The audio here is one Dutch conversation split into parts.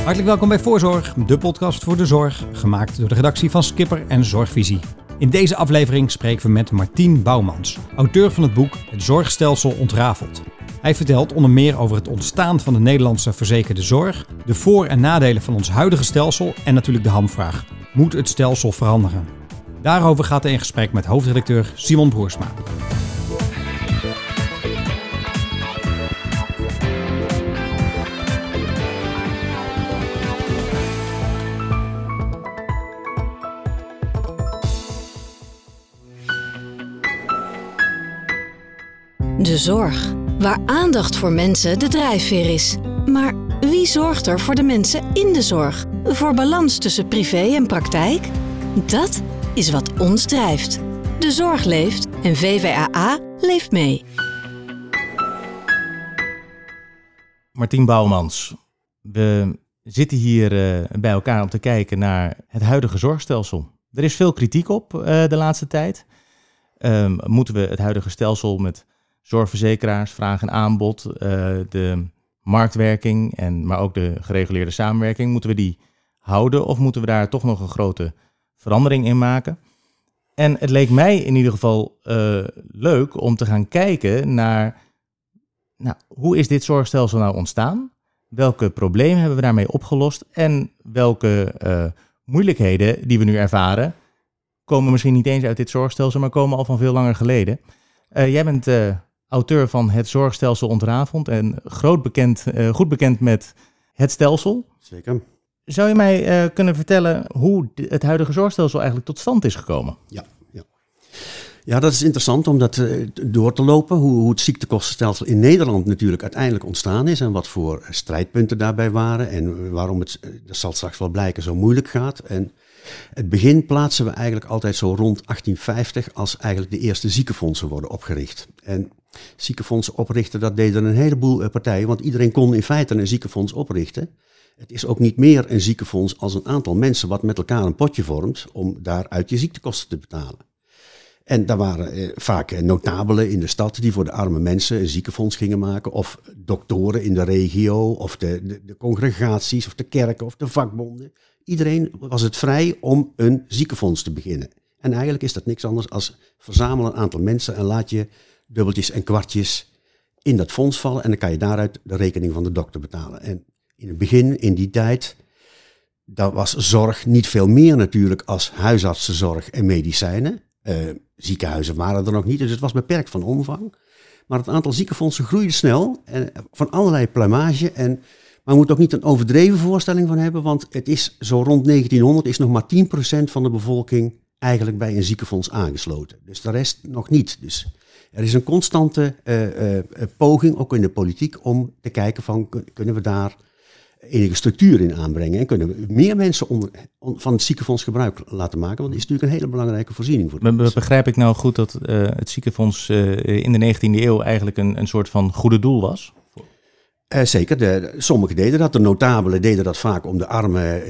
Hartelijk welkom bij Voorzorg, de podcast voor de zorg, gemaakt door de redactie van Skipper en Zorgvisie. In deze aflevering spreken we met Martien Bouwmans, auteur van het boek Het Zorgstelsel Ontrafeld. Hij vertelt onder meer over het ontstaan van de Nederlandse verzekerde zorg, de voor- en nadelen van ons huidige stelsel en natuurlijk de hamvraag: moet het stelsel veranderen? Daarover gaat hij in gesprek met hoofdredacteur Simon Broersma. De zorg, waar aandacht voor mensen de drijfveer is. Maar wie zorgt er voor de mensen in de zorg? Voor balans tussen privé en praktijk? Dat is wat ons drijft. De zorg leeft en VVAA leeft mee. Martien Bouwmans, we zitten hier uh, bij elkaar om te kijken naar het huidige zorgstelsel. Er is veel kritiek op uh, de laatste tijd. Um, moeten we het huidige stelsel met zorgverzekeraars, vraag en aanbod, uh, de marktwerking, en, maar ook de gereguleerde samenwerking, moeten we die houden of moeten we daar toch nog een grote verandering in maken? En het leek mij in ieder geval uh, leuk om te gaan kijken naar nou, hoe is dit zorgstelsel nou ontstaan? Welke problemen hebben we daarmee opgelost? En welke uh, moeilijkheden die we nu ervaren, komen misschien niet eens uit dit zorgstelsel, maar komen al van veel langer geleden. Jij bent auteur van Het Zorgstelsel Ontrafeld en groot bekend, goed bekend met het stelsel. Zeker. Zou je mij uh, kunnen vertellen hoe het huidige zorgstelsel eigenlijk tot stand is gekomen? Ja, ja. ja dat is interessant om dat uh, door te lopen. Hoe, hoe, het ziektekostenstelsel in Nederland natuurlijk uiteindelijk ontstaan is. En wat voor strijdpunten daarbij waren. En waarom het, dat zal straks wel blijken, zo moeilijk gaat. En het begin plaatsen we eigenlijk altijd zo rond 1850 als eigenlijk de eerste ziekenfondsen worden opgericht. En ziekenfondsen oprichten, dat deden een heleboel partijen. Want iedereen kon in feite een ziekenfonds oprichten. Het is ook niet meer een ziekenfonds als een aantal mensen wat met elkaar een potje vormt om daaruit je ziektekosten te betalen. En daar waren eh, vaak eh, notabelen in de stad die voor de arme mensen een ziekenfonds gingen maken. Of doktoren in de regio, of de, de, de congregaties, of de kerken, of de vakbonden. Iedereen was het vrij om een ziekenfonds te beginnen. En eigenlijk is dat niks anders als verzamel een aantal mensen en laat je dubbeltjes en kwartjes in dat fonds vallen. En dan kan je daaruit de rekening van de dokter betalen. En in het begin, in die tijd, dat was zorg niet veel meer natuurlijk als huisartsenzorg en medicijnen. Uh, ziekenhuizen waren er nog niet, dus het was beperkt van omvang. Maar het aantal ziekenfondsen groeide snel, en van allerlei plumage. En, maar je moet ook niet een overdreven voorstelling van hebben, want het is zo rond 1900 is nog maar 10% van de bevolking eigenlijk bij een ziekenfonds aangesloten. Dus de rest nog niet. Dus er is een constante uh, uh, poging, ook in de politiek, om te kijken van kunnen we daar enige structuur in aanbrengen. En kunnen we meer mensen onder, on, van het ziekenfonds gebruik laten maken. Want dat is natuurlijk een hele belangrijke voorziening voor de Be Begrijp ik nou goed dat uh, het ziekenfonds in de 19e eeuw eigenlijk een, een soort van goede doel was? Uh, zeker. De, sommigen deden dat. De notabelen deden dat vaak om de armen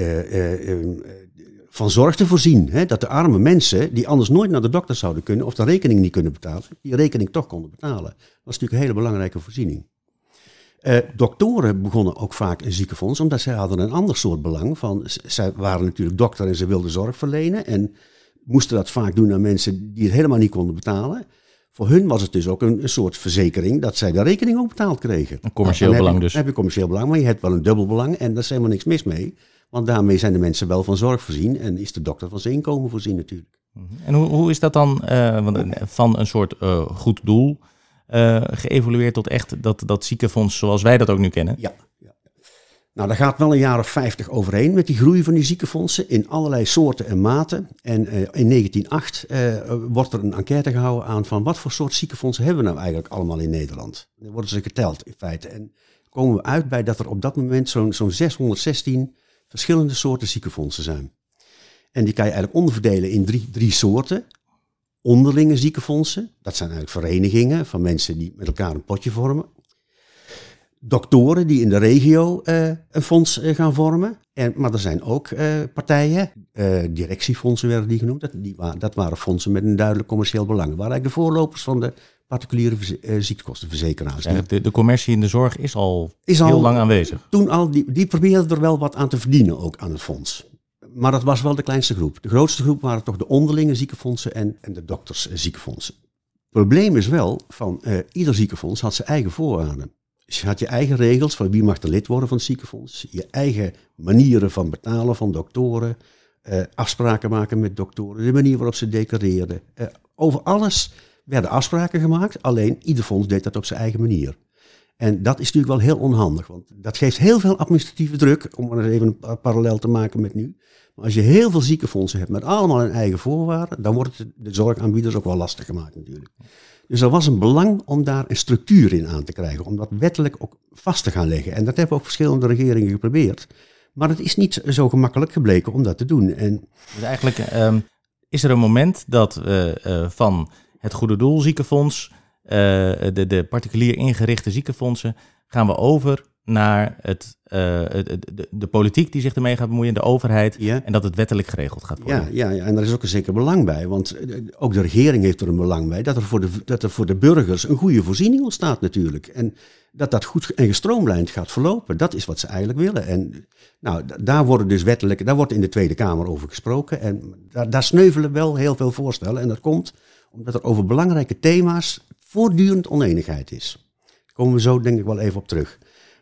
van zorg te voorzien. Hè? Dat de arme mensen, die anders nooit naar de dokter zouden kunnen of de rekening niet kunnen betalen, die rekening toch konden betalen. Dat was natuurlijk een hele belangrijke voorziening. Doktoren begonnen ook vaak een ziekenfonds, omdat zij hadden een ander soort belang. Van, zij waren natuurlijk dokter en ze wilden zorg verlenen en moesten dat vaak doen aan mensen die het helemaal niet konden betalen. Voor hun was het dus ook een, een soort verzekering dat zij de rekening ook betaald kregen. Een commercieel belang je, dus. Heb je commercieel belang, maar je hebt wel een dubbel belang en daar is helemaal niks mis mee. Want daarmee zijn de mensen wel van zorg voorzien en is de dokter van zijn inkomen voorzien natuurlijk. En hoe, hoe is dat dan uh, van een soort uh, goed doel uh, geëvolueerd tot echt dat, dat ziekenfonds zoals wij dat ook nu kennen? Ja. Nou, daar gaat wel een jaar of vijftig overheen met die groei van die ziekenfondsen in allerlei soorten en maten. En uh, in 1908 uh, wordt er een enquête gehouden aan van wat voor soort ziekenfondsen hebben we nou eigenlijk allemaal in Nederland. Dan worden ze geteld in feite. En komen we uit bij dat er op dat moment zo'n zo'n 616 verschillende soorten ziekenfondsen zijn. En die kan je eigenlijk onderverdelen in drie, drie soorten onderlinge ziekenfondsen. Dat zijn eigenlijk verenigingen van mensen die met elkaar een potje vormen. Doktoren die in de regio uh, een fonds uh, gaan vormen. En, maar er zijn ook uh, partijen, directiefondsen werden die genoemd. Dat, die, dat waren fondsen met een duidelijk commercieel belang. Dat waren eigenlijk de voorlopers van de particuliere verze- eh, ziektekostenverzekeraars. De, de commercie in de zorg is al Is al- heel lang aanwezig. toen al, die, die probeerden er wel wat aan te verdienen ook aan het fonds. Maar dat was wel de kleinste groep. De grootste groep waren toch de onderlinge ziekenfondsen en, en de doktersziekenfondsen. Het probleem is wel, van eh, ieder ziekenfonds had zijn eigen voorwaarden. Dus je had je eigen regels van wie mag er lid worden van het ziekenfonds. Je eigen manieren van betalen van doktoren. eh, afspraken maken met doktoren. De manier waarop ze declareerden. Eh, over alles werden afspraken gemaakt. Alleen ieder fonds deed dat op zijn eigen manier. En dat is natuurlijk wel heel onhandig, want dat geeft heel veel administratieve druk, om eens even een pa- parallel te maken met nu. Maar als je heel veel ziekenfondsen hebt met allemaal hun eigen voorwaarden, dan wordt het de zorgaanbieders ook wel lastig gemaakt natuurlijk. Dus er was een belang om daar een structuur in aan te krijgen, om dat wettelijk ook vast te gaan leggen. En dat hebben ook verschillende regeringen geprobeerd. Maar het is niet zo gemakkelijk gebleken om dat te doen. En Dus eigenlijk ehm, is er een moment dat we eh, van het Goede Doel ziekenfonds, eh, de, de particulier ingerichte ziekenfondsen, gaan we over naar het, eh, het- de, de politiek die zich ermee gaat bemoeien, de overheid, ja, en dat het wettelijk geregeld gaat worden. Ja, ja, ja, en daar is ook een zeker belang bij. Want eh, ook de regering heeft er een belang bij. Dat er, voor de, dat er voor de burgers een goede voorziening ontstaat natuurlijk. En dat dat goed en gestroomlijnd gaat verlopen. Dat is wat ze eigenlijk willen. En nou, da- daar worden dus wettelijk, daar wordt in de Tweede Kamer over gesproken. En daar, daar sneuvelen wel heel veel voorstellen. En dat komt omdat er over belangrijke thema's voortdurend oneenigheid is. Daar komen we zo denk ik wel even op terug.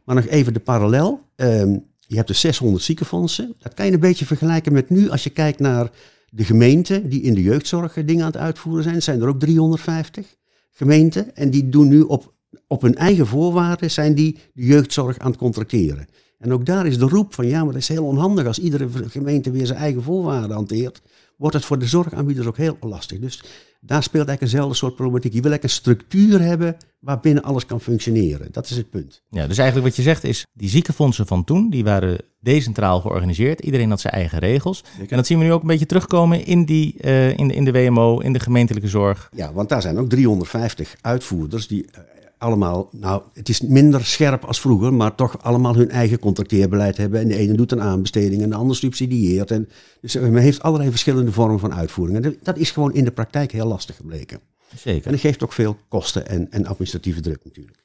Maar nog even de parallel. Ehm, je hebt dus 600 ziekenfondsen. Dat kan je een beetje vergelijken met nu als je kijkt naar de gemeenten die in de jeugdzorg eh, dingen aan het uitvoeren zijn. Zijn er ook 350 gemeenten en die doen nu op, op hun eigen voorwaarden zijn die de jeugdzorg aan het contracteren. En ook daar is de roep van ja, maar dat is heel onhandig als iedere gemeente weer zijn eigen voorwaarden hanteert. Wordt het voor de zorgaanbieders ook heel lastig. Dus daar speelt eigenlijk eenzelfde soort problematiek. Je wil eigenlijk een structuur hebben waarbinnen alles kan functioneren. Dat is het punt. Ja, dus eigenlijk wat je zegt is, die ziekenfondsen van toen, die waren decentraal georganiseerd. Iedereen had zijn eigen regels. En dat zien we nu ook een beetje terugkomen in, die, eh, in, de, in de WMO, in de gemeentelijke zorg. Ja, want daar zijn ook 350 uitvoerders die eh, allemaal, nou, het is minder scherp als vroeger, maar toch allemaal hun eigen contracteerbeleid hebben. En de ene doet een aanbesteding en de ander subsidieert. En, dus eh, men heeft allerlei verschillende vormen van uitvoering. En dat- is gewoon in de praktijk heel lastig gebleken. En Zeker. dat geeft ook veel kosten en, en administratieve druk natuurlijk.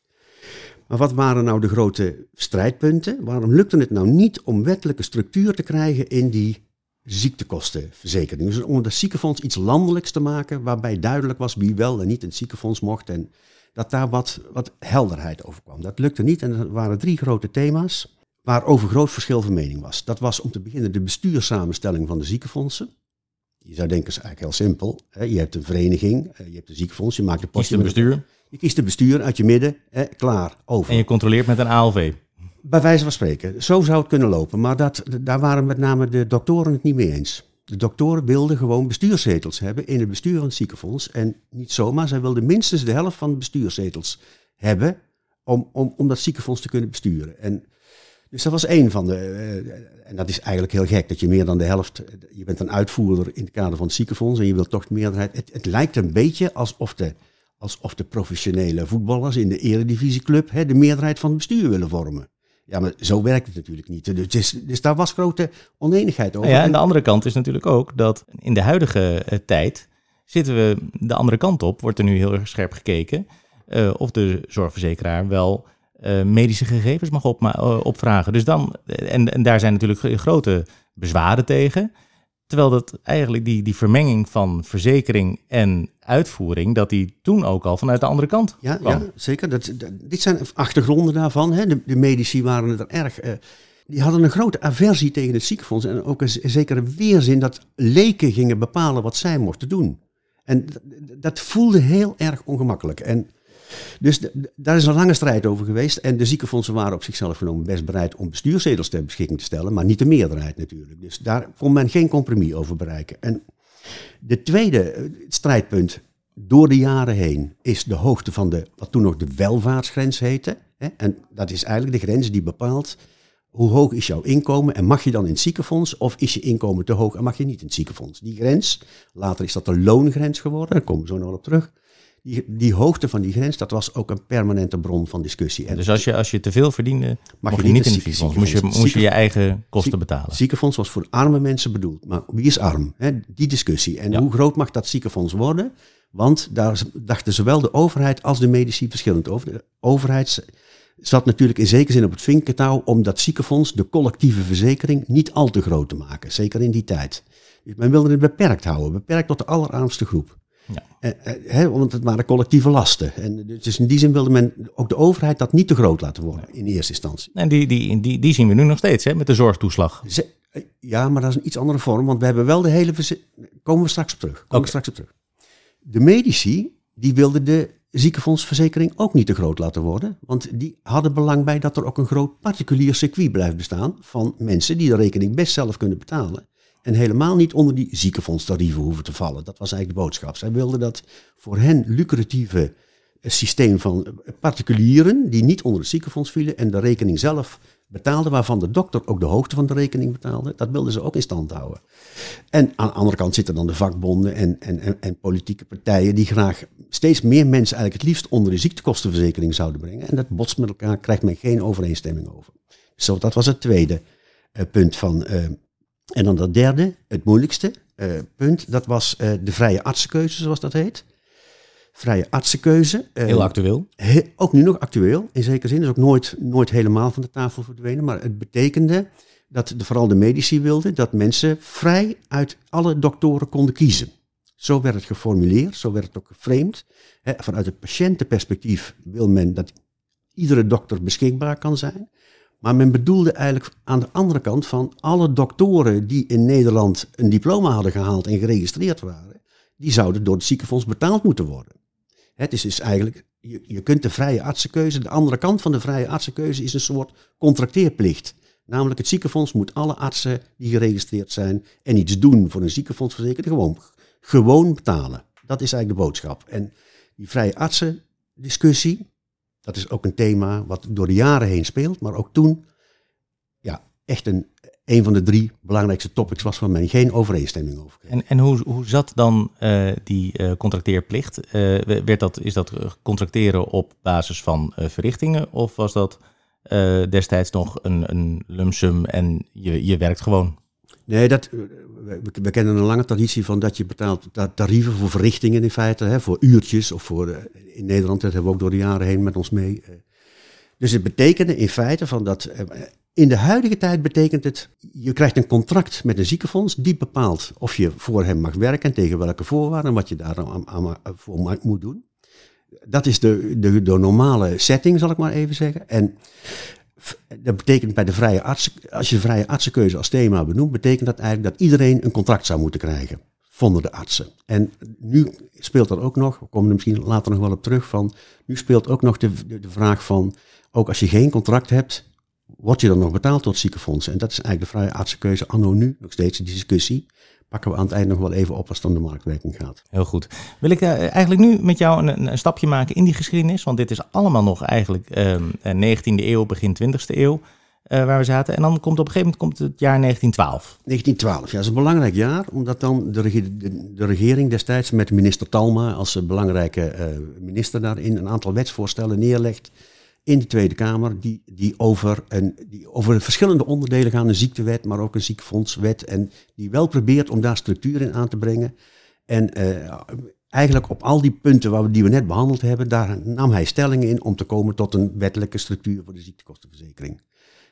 Maar wat waren nou de grote strijdpunten? Waarom lukte het nou niet om wettelijke structuur te krijgen in die ziektekostenverzekering? Dus om het ziekenfonds iets landelijks te maken, waarbij duidelijk was wie wel en niet in het ziekenfonds mocht. En dat daar wat, wat helderheid over kwam. Dat lukte niet en er waren drie grote thema's waarover groot verschil van mening was. Dat was om te beginnen de bestuurssamenstelling van de ziekenfondsen. Je zou denken, dat is eigenlijk heel simpel. Je hebt een vereniging, eh, je hebt een ziekenfonds, je maakt de potje met- bestuur je kiest het bestuur uit je midden, klaar, over. en je controleert met een ALV. Bij wijze van spreken. Zo zou het kunnen lopen. Maar dat, daar waren met name de doktoren het niet mee eens. De doktoren wilden gewoon bestuurszetels hebben in het bestuur van het ziekenfonds. En niet zomaar, zij wilden minstens de helft van de bestuurszetels hebben om, om, om dat ziekenfonds te kunnen besturen. En, dus dat was één van de. eh, en dat is eigenlijk heel gek, dat je meer dan de helft. Je bent een uitvoerder in het kader van het ziekenfonds en je wilt toch de meerderheid. Het, het lijkt een beetje alsof de, alsof de professionele voetballers in de eredivisieclub hè, de meerderheid van het bestuur willen vormen. Ja, maar zo werkt het natuurlijk niet. Dus, is- dus daar was grote oneenigheid over. Nou ja, en de andere kant is natuurlijk ook dat in de huidige eh, tijd zitten we de andere kant op, wordt er nu heel erg scherp gekeken eh, of de zorgverzekeraar wel eh, medische gegevens mag eh, opvragen. Dus dan, en, en daar zijn natuurlijk gro- grote bezwaren tegen. Terwijl dat eigenlijk die, die vermenging van verzekering en uitvoering, dat die toen ook al vanuit de andere kant Ja, kwam. ja zeker. Dat, dat- dit zijn achtergronden daarvan. Hè. De, de medici waren er erg. eh, die hadden een grote aversie tegen het ziekenfonds. En ook een zekere weerzin dat leken gingen bepalen wat zij mochten doen. En dat voelde heel erg ongemakkelijk. En dus daar is een lange strijd over geweest. En de ziekenfondsen waren op zichzelf genomen best bereid om bestuurszetels ter beschikking te stellen. Maar niet de meerderheid natuurlijk. Dus daar kon men geen compromis over bereiken. En de tweede eh, strijdpunt door de jaren heen is de hoogte van de, wat toen nog de welvaartsgrens heette. En dat is eigenlijk de grens die bepaalt hoe hoog is jouw inkomen en mag je dan in het ziekenfonds of is je inkomen te hoog en mag je niet in het ziekenfonds. Die grens, later is dat de loongrens geworden, daar komen we zo nog op terug. Die, die hoogte van die grens, dat was ook een permanente bron van discussie. En Dus als je, als je te veel verdiende, mag je niet in het zieke- ziekenfonds. Moest je, je eigen kosten betalen. Ziekenfonds was voor arme mensen bedoeld. Maar wie is arm? Die discussie. En Ja. hoe groot mag dat ziekenfonds worden? Want daar dachten zowel de overheid als de medici verschillend over. De overheid zat natuurlijk in zekere zin op het vinkentouw om dat ziekenfonds, de collectieve verzekering, niet al te groot te maken. Zeker in die tijd. Men wilde het beperkt houden, beperkt tot de allerarmste groep. Ja. Eh, eh, want het waren collectieve lasten. En dus in die zin wilde men ook de overheid dat niet te groot laten worden in eerste instantie. En die, die, die, die zien we nu nog steeds, hè, met de zorgtoeslag. Ze- eh, ja, maar dat is een iets andere vorm, want we hebben wel de hele... Komen we straks op terug. Komen we straks op terug. De medici, die wilden de ziekenfondsverzekering ook niet te groot laten worden. Want die hadden belang bij dat er ook een groot particulier circuit blijft bestaan van mensen die de rekening best zelf kunnen betalen. En helemaal niet onder die ziekenfondstarieven hoeven te vallen. Dat was eigenlijk de boodschap. Zij wilden dat voor hen lucratieve eh, systeem van eh, particulieren die niet onder het ziekenfonds vielen en de rekening zelf betaalden, waarvan de dokter ook de hoogte van de rekening betaalde, dat wilden ze ook in stand houden. En aan de andere kant zitten dan de vakbonden en, en, en, en politieke partijen die graag steeds meer mensen eigenlijk het liefst onder de ziektekostenverzekering zouden brengen. En dat botst met elkaar, krijgt men geen overeenstemming over. Zo, dat was het tweede eh, punt van. En dan dat derde, het moeilijkste eh, punt, dat was eh, de vrije artsenkeuze, zoals dat heet. Vrije artsenkeuze. eh, Heel actueel. He- ook nu nog actueel, in zekere zin. is ook nooit, nooit helemaal van de tafel verdwenen. Maar het betekende dat de, vooral de medici wilden dat mensen vrij uit alle doktoren konden kiezen. Zo werd het geformuleerd, zo werd het ook geframed. Vanuit het patiëntenperspectief wil men dat iedere dokter beschikbaar kan zijn. Maar men bedoelde eigenlijk aan de andere kant van alle doktoren die in Nederland een diploma hadden gehaald en geregistreerd waren, die zouden door het ziekenfonds betaald moeten worden. Het is dus eigenlijk, je, je kunt de vrije artsenkeuze, de andere kant van de vrije artsenkeuze is een soort contracteerplicht. Namelijk het ziekenfonds moet alle artsen die geregistreerd zijn en iets doen voor een ziekenfondsverzekering gewoon, gewoon betalen. Dat is eigenlijk de boodschap. En die vrije artsendiscussie, dat is ook een thema wat door de jaren heen speelt, maar ook toen ja, echt een, een van de drie belangrijkste topics was waar men geen overeenstemming over. En, en hoe, hoe zat dan eh, die eh, contracteerplicht? Eh, werd dat, is dat contracteren op basis van verrichtingen of was dat destijds nog een, een lump sum en je, je werkt gewoon? Nee, dat, eh, we, kennen een lange traditie van dat je betaalt ta- tarieven voor verrichtingen in feite, hè, voor uurtjes of voor, eh, in Nederland, dat hebben we ook door de jaren heen met ons mee. eh. Dus het betekende in feite van dat, in de huidige tijd betekent het, je krijgt een contract met een ziekenfonds, die bepaalt of je voor hem mag werken en tegen welke voorwaarden en wat je daar moet doen. Dat is de, de, de normale setting, zal ik maar even zeggen. En dat betekent bij de vrije artsen, als je de vrije artsenkeuze als thema benoemt, betekent dat eigenlijk dat iedereen een contract zou moeten krijgen. Vonden de artsen. En nu speelt er ook nog, we komen er misschien later nog wel op terug van, nu speelt ook nog de, de, vraag van, ook als je geen contract hebt, word je dan nog betaald door het ziekenfonds? En dat is eigenlijk de vrije artsenkeuze anno nu, nog steeds een discussie. Pakken we aan het eind nog wel even op als het om de marktwerking gaat. Heel goed. Wil ik eh, eigenlijk nu met jou een, een stapje maken in die geschiedenis? Want dit is allemaal nog eigenlijk ehm, eh, 19e eeuw, begin 20e eeuw eh, waar we zaten. En dan komt op een gegeven moment komt het jaar 1912. 1912, ja, dat is een belangrijk jaar, omdat dan de, rege- de, de regering destijds met minister Talma als belangrijke minister daarin een aantal wetsvoorstellen neerlegt in de Tweede Kamer, die, die, over een, die over verschillende onderdelen gaan, een ziektewet, maar ook een ziekenfondswet, en die wel probeert om daar structuur in aan te brengen. En eh, eigenlijk op al die punten waar die we net behandeld hebben, daar nam hij stellingen in om te komen tot een wettelijke structuur voor de ziektekostenverzekering.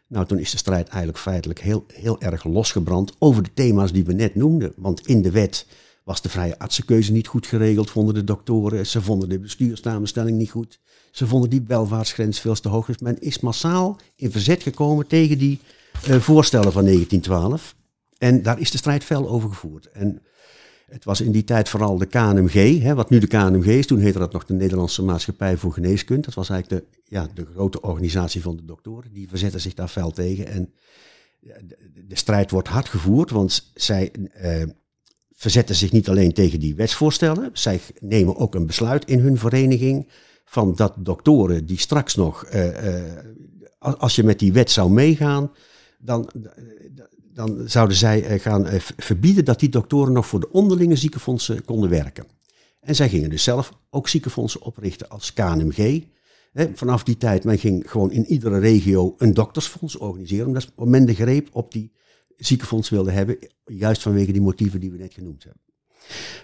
Nou, toen is de strijd eigenlijk feitelijk heel, heel erg losgebrand over de thema's die we net noemden. Want in de wet was de vrije artsenkeuze niet goed geregeld, vonden de doktoren. Ze vonden de bestuurssamenstelling niet goed. Ze vonden die welvaartsgrens veel te hoog. Dus men is massaal in verzet gekomen tegen die eh, voorstellen van 1912. En daar is de strijd fel over gevoerd. En het was in die tijd vooral de KNMG, hè, wat nu de KNMG is. Toen heette dat nog de Nederlandse Maatschappij voor Geneeskunde. Dat was eigenlijk de, ja, de grote organisatie van de doktoren. Die verzetten zich daar fel tegen. En de, de strijd wordt hard gevoerd, want zij eh, verzetten zich niet alleen tegen die wetsvoorstellen. Zij nemen ook een besluit in hun vereniging van dat doktoren die straks nog, eh, eh, als- je met die wet zou meegaan, dan, dan zouden zij eh, gaan eh, verbieden dat die doktoren nog voor de onderlinge ziekenfondsen konden werken. En zij gingen dus zelf ook ziekenfondsen oprichten als KNMG. vanaf die tijd, men ging gewoon in iedere regio een doktersfonds organiseren. Omdat men de greep op die ziekenfonds wilde hebben. Juist vanwege die motieven die we net genoemd hebben.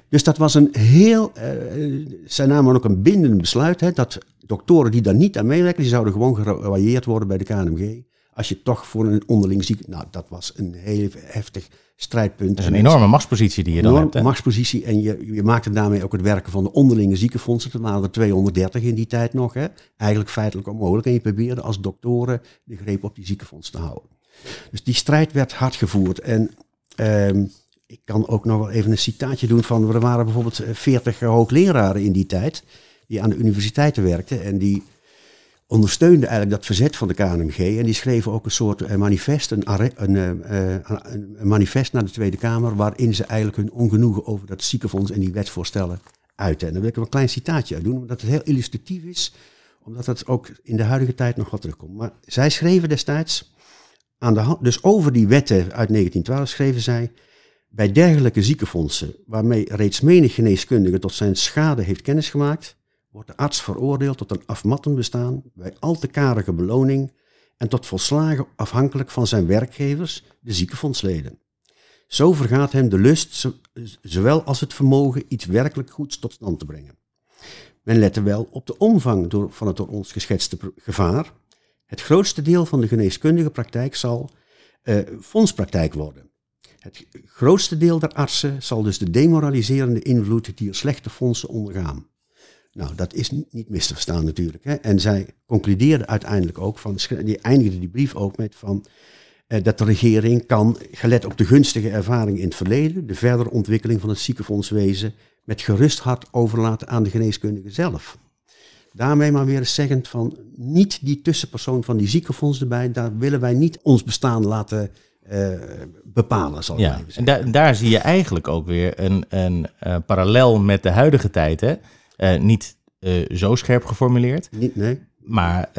Dus dat was een heel, uh, zij namen ook een bindend besluit, hè, dat doktoren die daar niet aan meewerken, die zouden gewoon geroyeerd worden bij de KNMG. Als je toch voor een onderling ziek... Nou, dat was een heel heftig strijdpunt. Dat is een enorme machtspositie die je dan hebt. Een machtspositie en je, je maakte daarmee ook het werken van de onderlinge ziekenfondsen. Er waren er 230 in die tijd nog. Hè. Eigenlijk feitelijk onmogelijk. En je probeerde als doktoren de greep op die ziekenfonds te houden. Dus die strijd werd hard gevoerd. En ehm, ik kan ook nog wel even een citaatje doen van... Er waren bijvoorbeeld 40 hoogleraren in die tijd... die aan de universiteiten werkten en die ondersteunde eigenlijk dat verzet van de KNMG. En die schreven ook een soort eh, manifest, een, een, eh, eh, een, manifest naar de Tweede Kamer, waarin ze eigenlijk hun ongenoegen over dat ziekenfonds en die wetsvoorstellen uiten. En daar wil ik een klein citaatje uit doen, omdat het heel illustratief is, omdat het ook in de huidige tijd nog wat terugkomt. Maar zij schreven destijds, dus over die wetten uit 1912 schreven zij, bij dergelijke ziekenfondsen, waarmee reeds menig geneeskundige tot zijn schade heeft kennis gemaakt, wordt de arts veroordeeld tot een afmattend bestaan bij al te karige beloning en tot volslagen afhankelijk van zijn werkgevers, de ziekenfondsleden. Zo vergaat hem de lust, zowel als het vermogen iets werkelijk goeds tot stand te brengen. Men lette wel op de omvang van het door ons geschetste gevaar. Het grootste deel van de geneeskundige praktijk zal uh, fondspraktijk worden. Het grootste deel der artsen zal dus de demoraliserende invloed die er slechte fondsen ondergaan. Nou, dat is niet mis te verstaan natuurlijk. Hè. En zij concludeerde uiteindelijk ook van, die eindigde die brief ook met van, eh, dat de regering kan, gelet op de gunstige ervaring in het verleden, de verdere ontwikkeling van het ziekenfondswezen met gerust hart overlaten aan de geneeskundige zelf. Daarmee maar weer eens zeggend van, niet die tussenpersoon van die ziekenfonds erbij, daar willen wij niet ons bestaan laten uh, bepalen, zal ik ja, even zeggen. En daar zie je eigenlijk ook weer een, een uh, parallel met de huidige tijd, hè? Uh, niet zo scherp geformuleerd. Niet, nee. Maar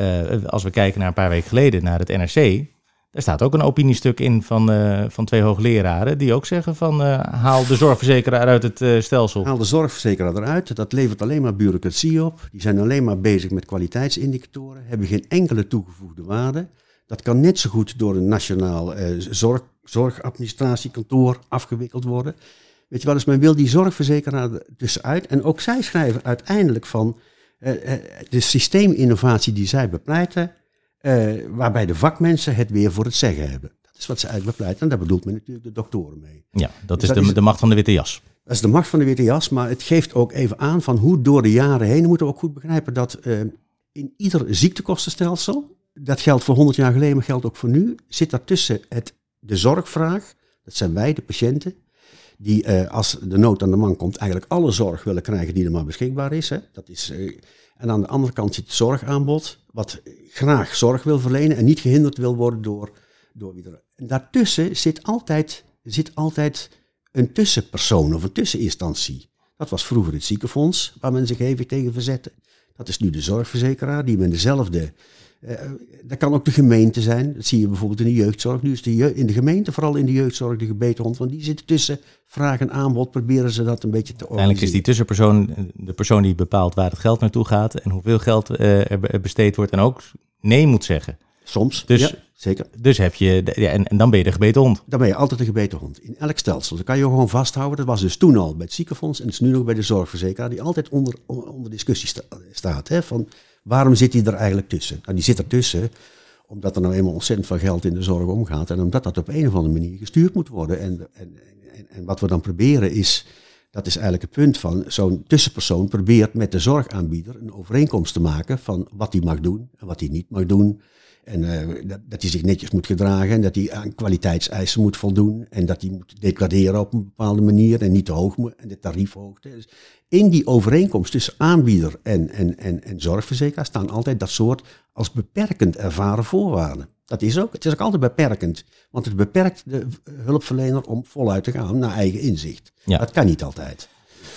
als we kijken naar een paar weken geleden naar het NRC, daar staat ook een opiniestuk in van, van twee hoogleraren die ook zeggen van haal de zorgverzekeraar uit het stelsel. Haal de zorgverzekeraar eruit, dat levert alleen maar bureaucratie op. Die zijn alleen maar bezig met kwaliteitsindicatoren, hebben geen enkele toegevoegde waarde. Dat kan net zo goed door een nationaal zorg, zorgadministratiekantoor afgewikkeld worden. Weet je wel, dus men wil die zorgverzekeraar tussenuit. En ook zij schrijven uiteindelijk van de systeeminnovatie die zij bepleiten, uh, waarbij de vakmensen het weer voor het zeggen hebben. Dat is wat ze eigenlijk bepleiten. En daar bedoelt men natuurlijk de doktoren mee. Ja, dat dus is, de, de macht van de witte jas. Dat is de macht van de witte jas, maar het geeft ook even aan van hoe door de jaren heen, moeten we ook goed begrijpen dat in ieder ziektekostenstelsel, dat geldt voor 100 jaar geleden, maar geldt ook voor nu, zit daartussen het, de zorgvraag, dat zijn wij, de patiënten, die uh, als de nood aan de man komt eigenlijk alle zorg willen krijgen die er maar beschikbaar is. Hè. Dat is uh, en aan de andere kant zit het zorgaanbod, wat graag zorg wil verlenen en niet gehinderd wil worden door, door wie er. En daartussen zit altijd, zit altijd een tussenpersoon of een tusseninstantie. Dat was vroeger het ziekenfonds, waar men zich even tegen verzette. Dat is nu de zorgverzekeraar, die met dezelfde dat kan ook de gemeente zijn. Dat zie je bijvoorbeeld in de jeugdzorg. Nu is de in de gemeente, vooral in de jeugdzorg, de gebeterhond. Want die zitten tussen vraag en aanbod. Proberen ze dat een beetje te organiseren. Uiteindelijk is die tussenpersoon de persoon die bepaalt waar het geld naartoe gaat. En hoeveel geld uh, er besteed wordt. En ook nee moet zeggen. Soms, dus, ja, zeker. Dus heb je, ja, en, en, dan ben je de gebeten hond. Dan ben je altijd de gebeten hond. In elk stelsel. Dat kan je gewoon vasthouden. Dat was dus toen al bij het ziekenfonds en het is nu nog bij de zorgverzekeraar. Die altijd onder, onder discussie staat. Hè, van Waarom zit hij er eigenlijk tussen? Nou, die zit er tussen omdat er nou eenmaal ontzettend veel geld in de zorg omgaat. En omdat dat op een of andere manier gestuurd moet worden. En, en, en, en wat we dan proberen is, dat is eigenlijk het punt van zo'n tussenpersoon probeert met de zorgaanbieder een overeenkomst te maken van wat hij mag doen en wat hij niet mag doen. En uh, dat, dat hij zich netjes moet gedragen en dat hij aan kwaliteitseisen moet voldoen. En dat hij moet declareren op een bepaalde manier en niet te hoog moet. En de tariefhoogte. Dus in die overeenkomst tussen aanbieder en, en, en, en zorgverzekeraar staan altijd dat soort als beperkend ervaren voorwaarden. Dat is ook, het is ook altijd beperkend. Want het beperkt de hulpverlener om voluit te gaan naar eigen inzicht. Ja. Dat kan niet altijd.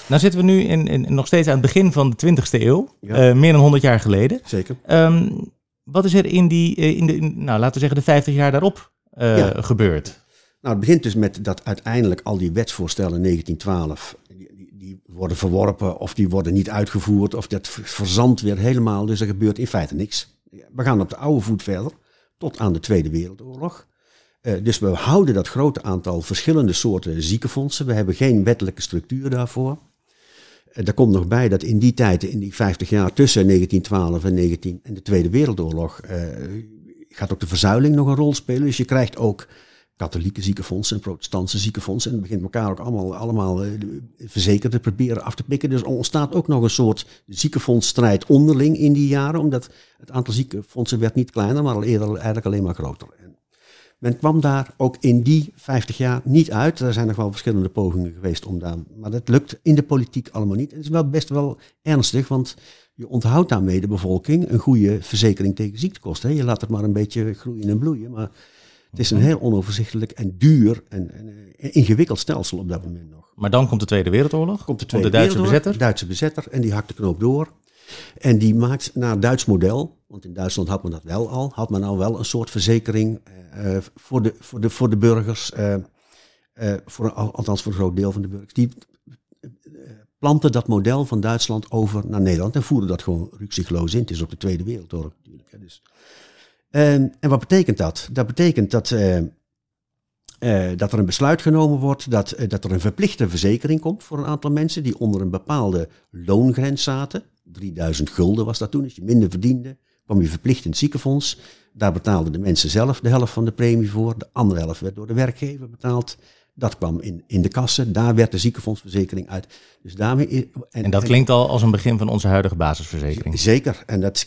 Nou zitten we nu in, in, nog steeds aan het begin van de 20e eeuw. Ja. Uh, meer dan 100 jaar geleden. Zeker. Um, wat is er in, die, eh, in de, nou, laten we zeggen, de 50 jaar daarop uh, gebeurd? Nou, het begint dus met dat uiteindelijk al die wetsvoorstellen in 1912, die, die worden verworpen of die worden niet uitgevoerd of dat verzandt weer helemaal. Dus er gebeurt in feite niks. We gaan op de oude voet verder tot aan de Tweede Wereldoorlog. Uh, dus we houden dat grote aantal verschillende soorten ziekenfondsen. We hebben geen wettelijke structuur daarvoor. Er komt nog bij dat in die tijd, in die 50 jaar tussen 1912 en, 19, en de Tweede Wereldoorlog, uh, gaat ook de verzuiling nog een rol spelen. Dus je krijgt ook katholieke ziekenfondsen en protestantse ziekenfondsen. En het begint elkaar ook allemaal, allemaal uh, verzekerden proberen af te pikken. Dus er ontstaat ook nog een soort ziekenfondsstrijd onderling in die jaren. Omdat het aantal ziekenfondsen werd niet kleiner, maar al eerder eigenlijk alleen maar groter. En men kwam daar ook in die 50 jaar niet uit. Er zijn nog wel verschillende pogingen geweest om daar... Maar dat lukt in de politiek allemaal niet. En het is wel best wel ernstig, want je onthoudt daarmee de bevolking een goede verzekering tegen ziektekosten. Je laat het maar een beetje groeien en bloeien, maar het is een mhm. heel onoverzichtelijk en duur en, en, en, ingewikkeld stelsel op dat moment nog. Maar dan komt de Tweede Wereldoorlog? Komt de, Tweede de Duitse bezetter? Duitse bezetter en die hakt de knoop door. En die maakt naar Duits model, want in Duitsland had men dat wel al, had men al wel een soort verzekering uh, voor, de, voor, de, voor de burgers, uh, voor, althans voor een groot deel van de burgers. Die planten dat model van Duitsland over naar Nederland en voeren dat gewoon rukzichtloos in. Het is ook de Tweede Wereldoorlog natuurlijk. Hè, dus. En, en wat betekent dat? Dat betekent dat, dat er een besluit genomen wordt dat, dat er een verplichte verzekering komt voor een aantal mensen die onder een bepaalde loongrens zaten. 3000 gulden was dat toen, als je minder verdiende, kwam je verplicht in het ziekenfonds. Daar betaalden de mensen zelf de helft van de premie voor, de andere helft werd door de werkgever betaald. Dat kwam in, in de kassen, daar werd de ziekenfondsverzekering uit. Dus daarmee, en, en dat klinkt al als een begin van onze huidige basisverzekering. Zeker, en dat,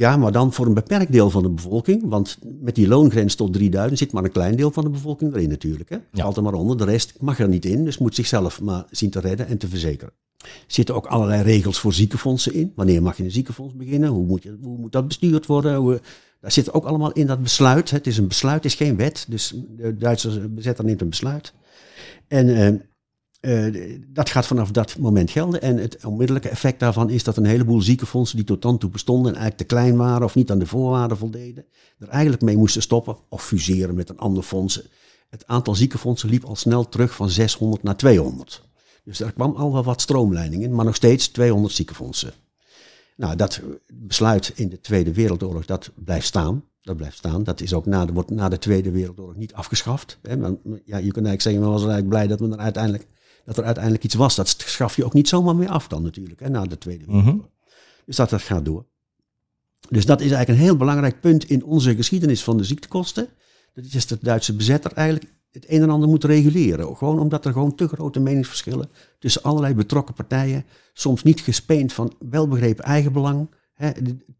ja, maar dan voor een beperkt deel van de bevolking. Want met die loongrens tot 3000 zit maar een klein deel van de bevolking erin natuurlijk. Hè. Valt er maar onder. De rest mag er niet in. Dus moet zichzelf maar zien te redden en te verzekeren. Er zitten ook allerlei regels voor ziekenfondsen in. Wanneer mag je een ziekenfonds beginnen? Hoe moet, je, hoe moet dat bestuurd worden? Hoe, daar zit ook allemaal in dat besluit. Het is een besluit, het is geen wet. Dus de Duitse bezetter neemt een besluit. En uh, dat gaat vanaf dat moment gelden. En het onmiddellijke effect daarvan is dat een heleboel ziekenfondsen die tot dan toe bestonden en eigenlijk te klein waren of niet aan de voorwaarden voldeden, er eigenlijk mee moesten stoppen of fuseren met een ander fonds. Het aantal ziekenfondsen liep al snel terug van 600 naar 200. Dus er kwam al wel wat stroomleiding in, maar nog steeds 200 ziekenfondsen. Nou, dat besluit in de Tweede Wereldoorlog, dat blijft staan. Dat blijft staan. Dat is ook na de, na de Tweede Wereldoorlog niet afgeschaft. Ja, je kunt eigenlijk zeggen, men was eigenlijk blij dat men er uiteindelijk, dat er uiteindelijk iets was. Dat schaf je ook niet zomaar meer af dan natuurlijk, hè, na de Tweede mhm. Wereldoorlog. Dus dat, dat gaat door. Dus dat is eigenlijk een heel belangrijk punt in onze geschiedenis van de ziektekosten. Dat is de Duitse bezetter eigenlijk het een en ander moet reguleren. Gewoon omdat er gewoon te grote meningsverschillen tussen allerlei betrokken partijen, soms niet gespeend van welbegrepen eigenbelang, hè,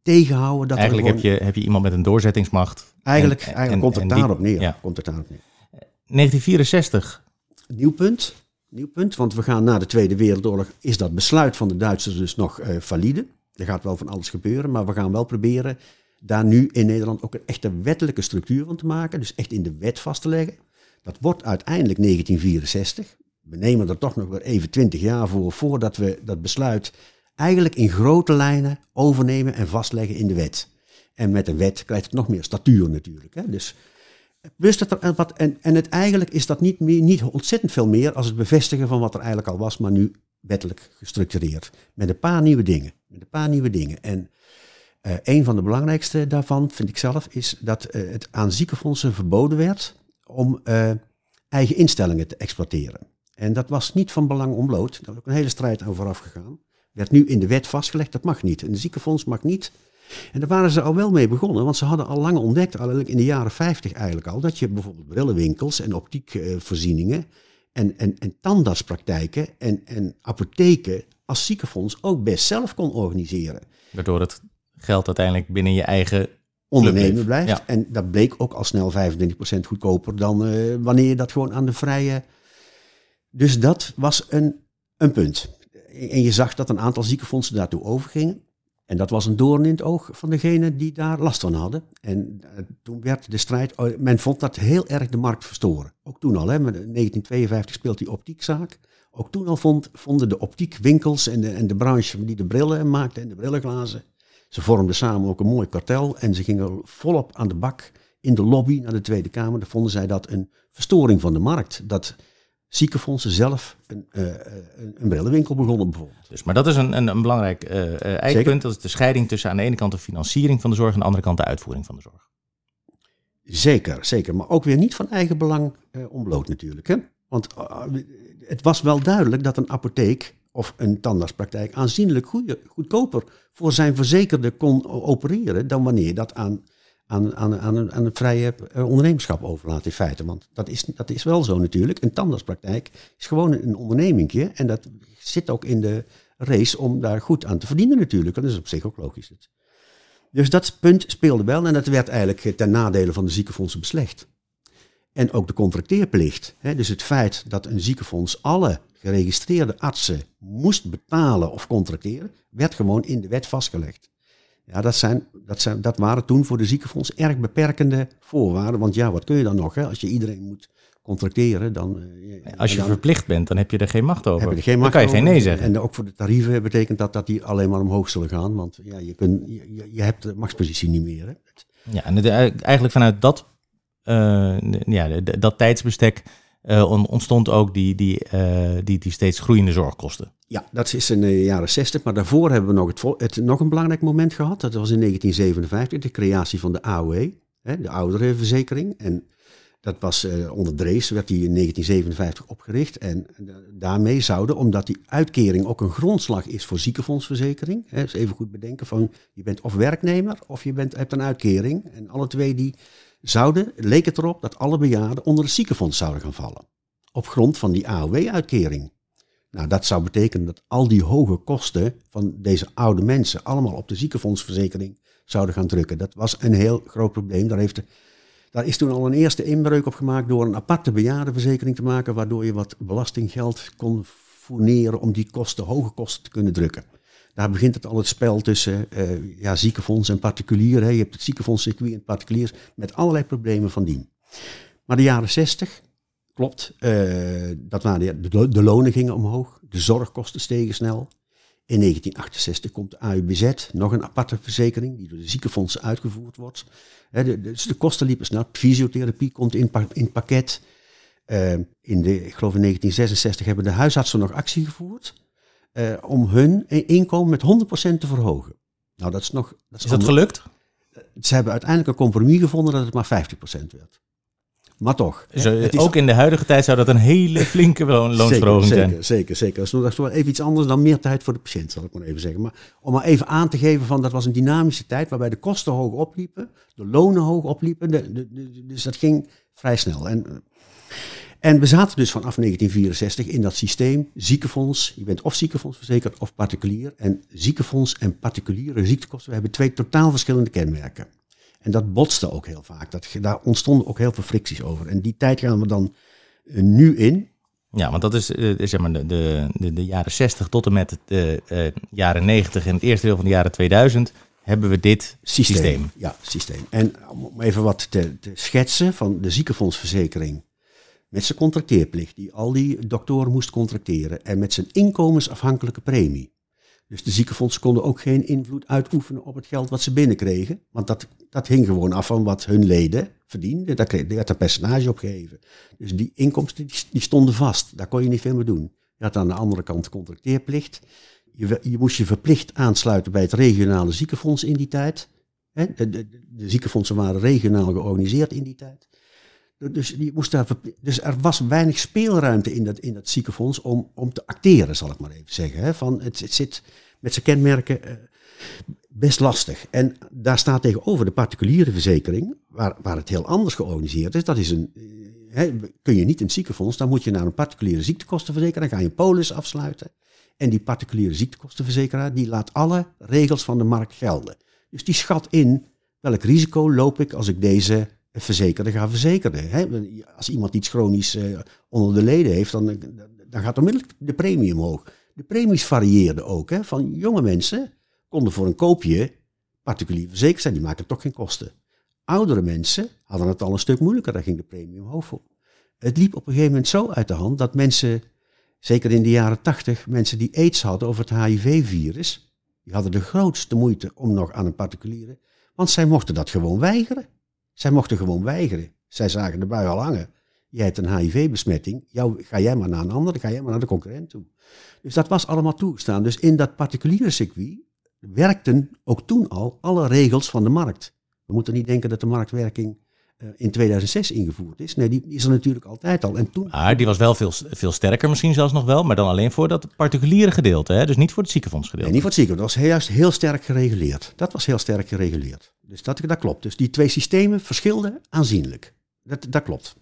tegenhouden. Dat eigenlijk heb, je, heb je iemand met een doorzettingsmacht. Eigenlijk, eigenlijk komt het daarop neer. Ja. Komt het daarop neer. 1964. Nieuw punt. Nieuw punt, want we gaan na de Tweede Wereldoorlog, is dat besluit van de Duitsers dus nog uh, valide. Er gaat wel van alles gebeuren, maar we gaan wel proberen daar nu in Nederland ook een echte wettelijke structuur van te maken. Dus echt in de wet vast te leggen. Dat wordt uiteindelijk 1964. We nemen er toch nog weer even 20 jaar voor voordat we dat besluit eigenlijk in grote lijnen overnemen en vastleggen in de wet. En met een wet krijgt het nog meer statuur natuurlijk. Hè? Dus plus dat er wat, en, en het eigenlijk is dat niet, meer, niet ontzettend veel meer als het bevestigen van wat er eigenlijk al was, maar nu wettelijk gestructureerd. Met een paar nieuwe dingen. Met een paar nieuwe dingen. En uh, een van de belangrijkste daarvan, vind ik zelf, is dat uh, het aan ziekenfondsen verboden werd om eigen instellingen te exploiteren. En dat was niet van belang ontbloot. Daar is ook een hele strijd over afgegaan. Werd nu in de wet vastgelegd, dat mag niet. En de ziekenfonds mag niet. En daar waren ze al wel mee begonnen, want ze hadden al lang ontdekt, eigenlijk in de jaren 50 eigenlijk al, dat je bijvoorbeeld brillenwinkels en optiekvoorzieningen en, en, en tandartspraktijken en, en apotheken als ziekenfonds ook best zelf kon organiseren. Waardoor het geld uiteindelijk binnen je eigen ondernemen blijft. En dat bleek ook al snel 25% goedkoper dan uh, wanneer je dat gewoon aan de vrije. Dus dat was een, een punt. En je zag dat een aantal ziekenfondsen daartoe overgingen. En dat was een doorn in het oog van degene die daar last van hadden. En uh, toen werd de strijd, oh, men vond dat heel erg de markt verstoren. Ook toen al, hè, met 1952 speelt die optiekzaak. Ook toen al vond, vonden de optiekwinkels en de, en de branche die de brillen maakte en de brillenglazen, ze vormden samen ook een mooi kartel en ze gingen volop aan de bak in de lobby naar de Tweede Kamer. Dan vonden zij dat een verstoring van de markt. Dat ziekenfondsen zelf een, uh, een, een brillenwinkel begonnen bijvoorbeeld. Dus, maar dat is een, een, een belangrijk uh, eikpunt. Dat is de scheiding tussen aan de ene kant de financiering van de zorg en aan de andere kant de uitvoering van de zorg. Zeker, zeker. Maar ook weer niet van eigen belang uh, ontbloot natuurlijk. Hè? Want het was wel duidelijk dat een apotheek of een tandartspraktijk aanzienlijk goede, goedkoper voor zijn verzekerde kon opereren dan wanneer dat aan, aan, aan, aan, aan het vrije eh, ondernemerschap overlaat in feite. Want dat is, dat is wel zo natuurlijk. Een tandartspraktijk is gewoon een ondernemingje en dat zit ook in de race om daar goed aan te verdienen natuurlijk. dat is op zich ook logisch. Dus dat punt speelde wel en dat werd eigenlijk ten nadele van de ziekenfondsen beslecht. En ook de contracteerplicht. Hè, dus het feit dat een ziekenfonds alle geregistreerde artsen moest betalen of contracteren, werd gewoon in de wet vastgelegd. Ja, dat, zijn, dat, zijn, dat waren toen voor de ziekenfonds erg beperkende voorwaarden. Want ja, wat kun je dan nog? Hè? Als je iedereen moet contracteren, dan... Eh, als je verplicht bent, dan heb je er geen macht over. Heb je geen macht dan kan je geen nee zeggen. En ook voor de tarieven betekent dat dat die alleen maar omhoog zullen gaan. Want ja, je, kunt, je, je hebt de machtspositie niet meer. Hè? Ja, en eigenlijk vanuit dat, uh, ja, dat tijdsbestek uh, ontstond ook die, die, uh, die, die steeds groeiende zorgkosten. Ja, dat is in de jaren 60. Maar daarvoor hebben we nog, het, nog een belangrijk moment gehad. Dat was in 1957, de creatie van de AOE, hè, de ouderenverzekering. En dat was uh, onder Drees, werd die in 1957 opgericht. En daarmee zouden, omdat die uitkering ook een grondslag is voor ziekenfondsverzekering. Hè, dus even goed bedenken van, je bent of werknemer of je bent, hebt een uitkering. En alle twee die zouden, leek het erop dat alle bejaarden onder het ziekenfonds zouden gaan vallen. Op grond van die AOW-uitkering. Nou, dat zou betekenen dat al die hoge kosten van deze oude mensen allemaal op de ziekenfondsverzekering zouden gaan drukken. Dat was een heel groot probleem. Daar, heeft daar is toen al een eerste inbreuk op gemaakt door een aparte bejaardenverzekering te maken, waardoor je wat belastinggeld kon fourneren om die kosten, hoge kosten te kunnen drukken. Daar begint het al het spel tussen uh, ja, ziekenfonds en particulier. Hè. Je hebt het ziekenfondscircuit en particuliers met allerlei problemen van dien. Maar de jaren 60, klopt, uh, dat waren de, de, lonen gingen omhoog, de zorgkosten stegen snel. In 1968 komt de AUBZ, nog een aparte verzekering die door de ziekenfondsen uitgevoerd wordt. de, dus de kosten liepen snel. Fysiotherapie komt in, in pakket. Uh, in de, ik geloof in 1966 hebben de huisartsen nog actie gevoerd uh, om hun inkomen met 100% te verhogen. Nou, dat is nog. Dat is, is dat gelukt? Ze hebben uiteindelijk een compromis gevonden dat het maar 50% werd. Maar toch. Zo, het is ook in de huidige tijd zou dat een hele flinke loonsverhoging zeker, zijn. Zeker, zeker. Dat is wel even iets anders dan meer tijd voor de patiënt, zal ik maar even zeggen. Maar om maar even aan te geven van dat was een dynamische tijd waarbij de kosten hoog opliepen, de lonen hoog opliepen. De, de, dus dat ging vrij snel. En en we zaten dus vanaf 1964 in dat systeem ziekenfonds. Je bent of ziekenfondsverzekerd of particulier. En ziekenfonds en particuliere ziektekosten, we hebben twee totaal verschillende kenmerken. En dat botste ook heel vaak. Dat, daar ontstonden ook heel veel fricties over. En die tijd gaan we dan uh, nu in. Ja, want dat is uh, zeg maar de, de, de, jaren 60 tot en met de uh, jaren 90 en het eerste deel van de jaren 2000 hebben we dit systeem. systeem. Ja, systeem. En om even wat te, te schetsen van de ziekenfondsverzekering met zijn contracteerplicht, die al die doktoren moest contracteren, en met zijn inkomensafhankelijke premie. Dus de ziekenfondsen konden ook geen invloed uitoefenen op het geld wat ze binnenkregen, want dat, dat hing gewoon af van wat hun leden verdienden. Daar, kreeg, werd een percentage op gegeven. Dus die inkomsten die, stonden vast, daar kon je niet veel mee doen. Je had aan de andere kant contracteerplicht. Je, je moest je verplicht aansluiten bij het regionale ziekenfonds in die tijd. De, de, de ziekenfondsen waren regionaal georganiseerd in die tijd. Dus, die moest daar dus er was weinig speelruimte in dat, in dat ziekenfonds om, om te acteren, zal ik maar even zeggen. Hè. Van het, het zit met zijn kenmerken uh, best lastig. En daar staat tegenover de particuliere verzekering, waar, waar het heel anders georganiseerd is. Dat is een, uh, kun je niet in ziekenfonds, dan moet je naar een particuliere ziektekostenverzekeraar, dan ga je een polis afsluiten. En die particuliere ziektekostenverzekeraar, die laat alle regels van de markt gelden. Dus die schat in welk risico loop ik als ik deze verzekerde gaan verzekeren. Hè? Als iemand iets chronisch uh, onder de leden heeft, dan, dan gaat onmiddellijk de premie omhoog. De premies varieerden ook. Hè? Van jonge mensen konden voor een koopje particulier verzekerd zijn, die maakten toch geen kosten. Oudere mensen hadden het al een stuk moeilijker, daar ging de premie omhoog voor. Het liep op een gegeven moment zo uit de hand dat mensen, zeker in de jaren tachtig, mensen die aids hadden over het HIV-virus, die hadden de grootste moeite om nog aan een particuliere, want zij mochten dat gewoon weigeren. Zij mochten gewoon weigeren. Zij zagen de bui al hangen. jij hebt een HIV-besmetting, ga jij maar naar een ander, ga jij maar naar de concurrent toe. Dus dat was allemaal toegestaan. Dus in dat particuliere circuit werkten ook toen al alle regels van de markt. We moeten niet denken dat de marktwerking in 2006 ingevoerd is. Nee, die is er natuurlijk altijd al. En toen... Maar die was wel veel, veel sterker misschien zelfs nog wel, maar dan alleen voor dat particuliere gedeelte, hè? dus niet voor het ziekenfondsgedeelte. Nee, niet voor het ziekenfonds. Dat was juist heel sterk gereguleerd. Dat was heel sterk gereguleerd. Dus dat, dat klopt. Dus die twee systemen verschilden aanzienlijk. Dat, dat klopt.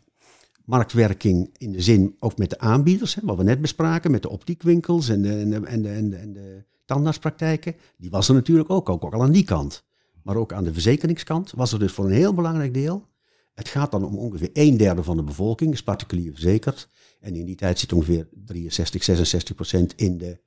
Marktwerking in de zin ook met de aanbieders, hè, wat we net bespraken, met de optiekwinkels en de, en de, en de, en de, en de tandartspraktijken. Die was er natuurlijk ook, ook, ook al aan die kant. Maar ook aan de verzekeringskant was er dus voor een heel belangrijk deel. Het gaat dan om ongeveer een derde van de bevolking, is particulier verzekerd. En in die tijd zit ongeveer 63, 66 procent in de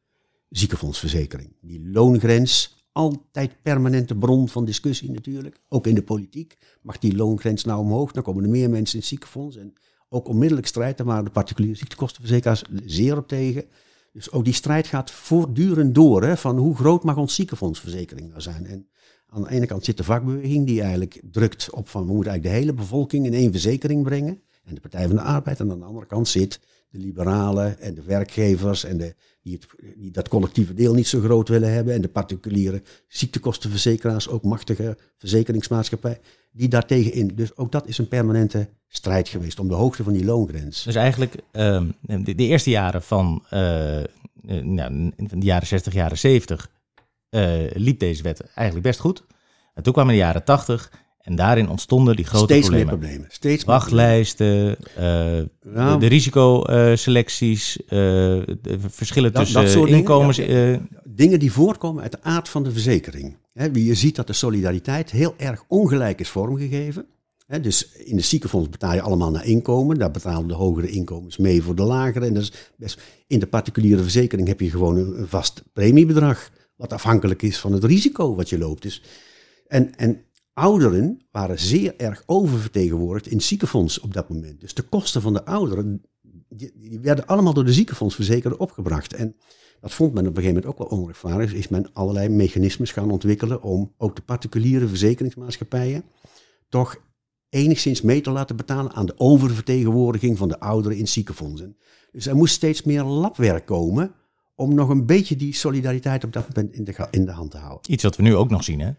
ziekenfondsverzekering. Die loongrens, altijd permanente bron van discussie natuurlijk. Ook in de politiek. Mag die loongrens nou omhoog? Dan komen er meer mensen in het ziekenfonds. En ook onmiddellijk strijd. Daar waren de particuliere ziektekostenverzekeraars zeer op tegen. Dus ook die strijd gaat voortdurend door. Hè, van hoe groot mag ons ziekenfondsverzekering nou zijn? En aan de ene kant zit de vakbeweging die eigenlijk drukt op van we moeten eigenlijk de hele bevolking in één verzekering brengen. En de Partij van de Arbeid. En aan de andere kant zit de liberalen en de werkgevers en de, die, het, die dat collectieve deel niet zo groot willen hebben. En de particuliere ziektekostenverzekeraars, ook machtige verzekeringsmaatschappij, die daartegen in. Dus ook dat is een permanente strijd geweest om de hoogte van die loongrens. Dus eigenlijk uh, de, eerste jaren van uh, nou, de jaren 60, jaren 70 uh, liep deze wet eigenlijk best goed. En toen kwamen de jaren 80 en daarin ontstonden die grote Steeds problemen. Meer problemen. Steeds Wachtlijsten, uh, nou, de, risicoselecties, uh, de verschillen dat, tussen dat inkomens. Dingen, ja, dingen die voortkomen uit de aard van de verzekering. He, je ziet dat de solidariteit heel erg ongelijk is vormgegeven. He, dus in de ziekenfonds betaal je allemaal naar inkomen. Daar betalen de hogere inkomens mee voor de lagere. En dat is best, in de particuliere verzekering heb je gewoon een vast premiebedrag. Wat afhankelijk is van het risico wat je loopt. Dus, en, en ouderen waren zeer erg oververtegenwoordigd in het ziekenfonds op dat moment. Dus de kosten van de ouderen, die, werden allemaal door de ziekenfondsverzekerder opgebracht. En dat vond men op een gegeven moment ook wel onrechtvaardig. Is men allerlei mechanismes gaan ontwikkelen om ook de particuliere verzekeringsmaatschappijen toch enigszins mee te laten betalen aan de oververtegenwoordiging van de ouderen in ziekenfondsen. Dus er moest steeds meer labwerk komen om nog een beetje die solidariteit op dat moment in de, in de hand te houden. Iets wat we nu ook nog zien, hè?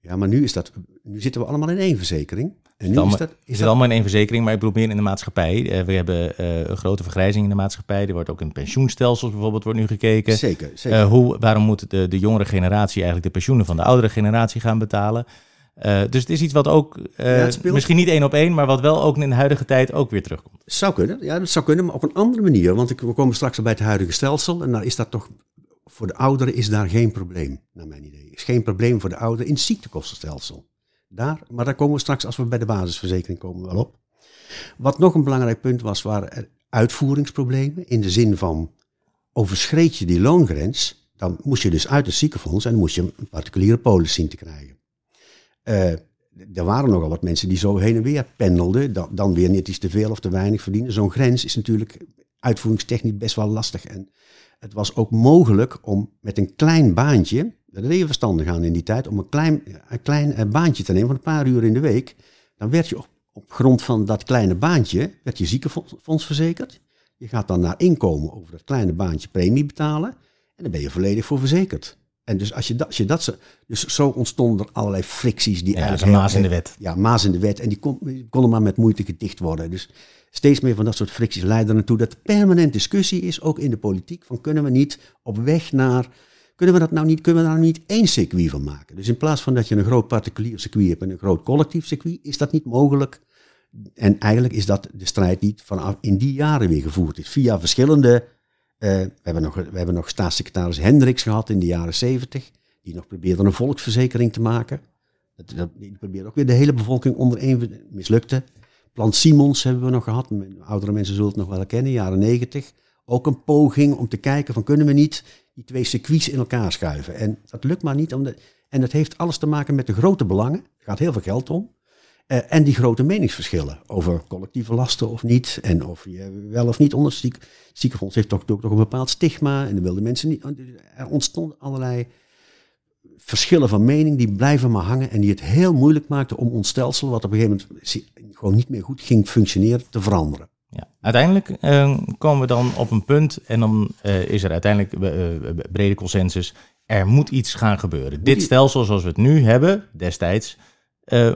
Ja, maar nu, is dat, nu zitten we allemaal in één verzekering. En nu is dat, is dat... allemaal in één verzekering, maar ik bedoel meer in de maatschappij. Uh, we hebben uh, een grote vergrijzing in de maatschappij. Er wordt ook in pensioenstelsels bijvoorbeeld wordt nu gekeken. Zeker, zeker. Uh, hoe, waarom moet de, de jongere generatie eigenlijk de pensioenen van de oudere generatie gaan betalen? Uh, dus het is iets wat ook, uh, ja, misschien niet één op één, maar wat wel ook in de huidige tijd ook weer terugkomt. Zou kunnen, ja, dat zou kunnen, maar op een andere manier. Want ik, we komen straks bij het huidige stelsel en daar is dat toch, voor de ouderen is daar geen probleem, naar mijn idee. Is geen probleem voor de ouderen in het ziektekostenstelsel. Daar, maar daar komen we straks, als we bij de basisverzekering komen, wel op. Wat nog een belangrijk punt was, waren er uitvoeringsproblemen. In de zin van, overschreed je die loongrens, dan moest je dus uit het ziekenfonds en dan moest je een particuliere polis zien te krijgen. Uh, er waren nogal wat mensen die zo heen en weer pendelden. Dan, dan weer net iets te veel of te weinig verdienen. Zo'n grens is natuurlijk uitvoeringstechnisch best wel lastig. En het was ook mogelijk om met een klein baantje, dat deed je verstandig aan in die tijd, om een klein, een klein eh, baantje te nemen van een paar uur in de week. Dan werd je op, op grond van dat kleine baantje, werd je ziekenfonds verzekerd. Je gaat dan naar inkomen over dat kleine baantje premie betalen. En dan ben je volledig voor verzekerd. En dus als je dat, als je dat zo, dus zo ontstonden er allerlei fricties die ja, eigenlijk. maas in de wet. Ja, maas in de wet. En die, kon, konden maar met moeite gedicht worden. Dus steeds meer van dat soort fricties leiden ernaartoe dat er permanent discussie is, ook in de politiek, van kunnen we niet op weg naar, kunnen we dat nou niet, kunnen we daar nou niet één circuit van maken? Dus in plaats van dat je een groot particulier circuit hebt en een groot collectief circuit, is dat niet mogelijk. En eigenlijk is dat de strijd die vanaf in die jaren weer gevoerd is, via verschillende uh, we, hebben nog, we hebben nog staatssecretaris Hendricks gehad in de jaren zeventig, die nog probeerde een volksverzekering te maken. Dat, die probeerde ook weer de hele bevolking onder één, mislukte. Plan Simons hebben we nog gehad, oudere mensen zullen het nog wel kennen, jaren negentig. Ook een poging om te kijken van kunnen we niet die twee circuits in elkaar schuiven. En dat lukt maar niet. Omdat, en dat heeft alles te maken met de grote belangen. Er gaat heel veel geld om. Uh, en die grote meningsverschillen over collectieve lasten of niet. En of je wel of niet onder ziek, ziekenfonds heeft toch, toch, toch een bepaald stigma. En dan wilden mensen niet. Er ontstonden allerlei verschillen van mening die blijven maar hangen en die het heel moeilijk maakten om ons stelsel, wat op een gegeven moment gewoon niet meer goed ging functioneren, te veranderen. Ja, uiteindelijk eh, komen we dan op een punt en dan eh, is er uiteindelijk uh, brede consensus. Er moet iets gaan gebeuren. Dit stelsel zoals we het nu hebben, destijds,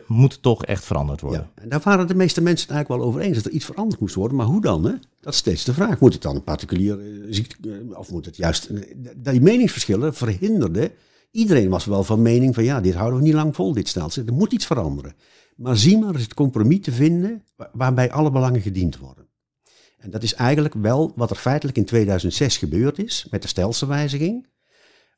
moet toch echt veranderd worden. Ja, en daar waren de meeste mensen het eigenlijk wel over eens dat er iets veranderd moest worden. Maar hoe dan? Hè? Dat is steeds de vraag. Moet het dan een particulier ziekte, of moet het juist... Die meningsverschillen verhinderden Iedereen was wel van mening van ja, dit houden we niet lang vol, dit stelsel. Er moet iets veranderen. Maar zie maar eens het compromis te vinden waarbij alle belangen gediend worden. En dat is eigenlijk wel wat er feitelijk in 2006 gebeurd is met de stelselwijziging.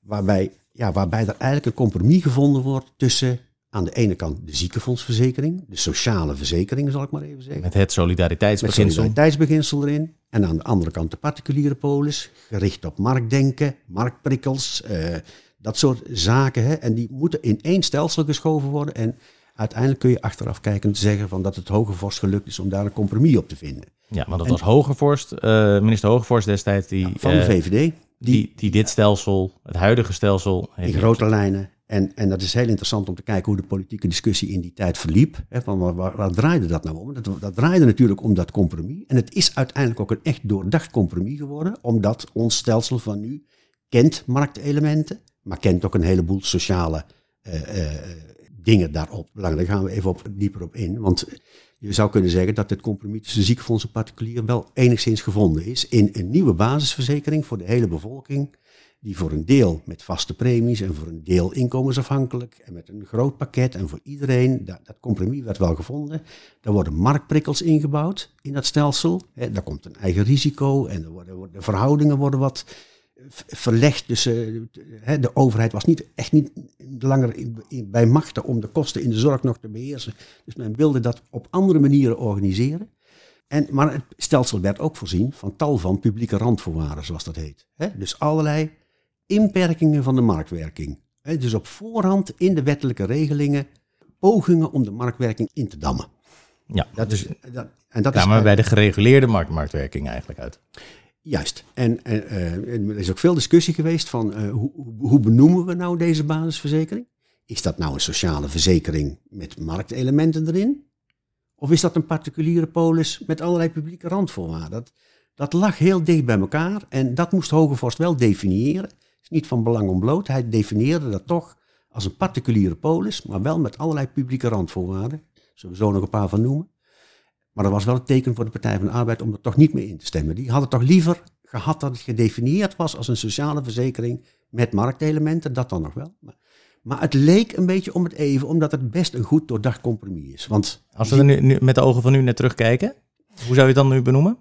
Waarbij, ja, waarbij er eigenlijk een compromis gevonden wordt tussen aan de ene kant de ziekenfondsverzekering, de sociale verzekering zal ik maar even zeggen. Met het solidariteitsbeginsel. Met solidariteitsbeginsel erin. En aan de andere kant de particuliere polis, gericht op marktdenken, marktprikkels, eh, dat soort zaken. Hè, en die moeten in één stelsel geschoven worden. En uiteindelijk kun je achteraf kijkend zeggen van dat het Hogevorst gelukt is om daar een compromis op te vinden. Ja, want dat was Hogevorst, uh, minister Hogevorst destijds. Die, van de VVD. Die, die, die dit stelsel, het huidige stelsel... In grote lijnen. En, en dat is heel interessant om te kijken hoe de politieke discussie in die tijd verliep. Hè, van waar, draaide dat nou om? Dat, dat draaide natuurlijk om dat compromis. En het is uiteindelijk ook een echt doordacht compromis geworden, omdat ons stelsel van nu kent marktelementen, maar kent ook een heleboel sociale uh, uh, dingen daarop. Daar gaan we even op, dieper op in. Want je zou kunnen zeggen dat het compromis tussen ziekenfondsen en particulier wel enigszins gevonden is in een nieuwe basisverzekering voor de hele bevolking. Die voor een deel met vaste premies en voor een deel inkomensafhankelijk en met een groot pakket en voor iedereen, dat, dat compromis werd wel gevonden. Daar worden marktprikkels ingebouwd in dat stelsel. Daar komt een eigen risico en er worden, de verhoudingen worden wat verlegd. Dus uh, de overheid was niet, echt niet langer bij machten om de kosten in de zorg nog te beheersen. Dus men wilde dat op andere manieren organiseren. En, maar het stelsel werd ook voorzien van tal van publieke randvoorwaarden, zoals dat heet. dus allerlei inperkingen van de marktwerking. dus op voorhand in de wettelijke regelingen pogingen om de marktwerking in te dammen. Ja, dat is, dat, en dat is, bij de gereguleerde markt, marktwerking eigenlijk uit. Juist. En, en uh, er is ook veel discussie geweest van uh, hoe, hoe, benoemen we nou deze basisverzekering? Is dat nou een sociale verzekering met marktelementen erin? Of is dat een particuliere polis met allerlei publieke randvoorwaarden? Dat, dat lag heel dicht bij elkaar en dat moest Hogevorst wel definiëren. Is niet van belang ontbloot. Hij definieerde dat toch als een particuliere polis, maar wel met allerlei publieke randvoorwaarden. Zullen we zo nog een paar van noemen. Maar dat was wel een teken voor de Partij van de Arbeid om er toch niet mee in te stemmen. Die hadden toch liever gehad dat het gedefinieerd was als een sociale verzekering met marktelementen, dat dan nog wel. Maar, maar het leek een beetje om het even, omdat het best een goed doordacht compromis is. Want Als we er nu, met de ogen van nu naar terugkijken, hoe zou je het dan nu benoemen?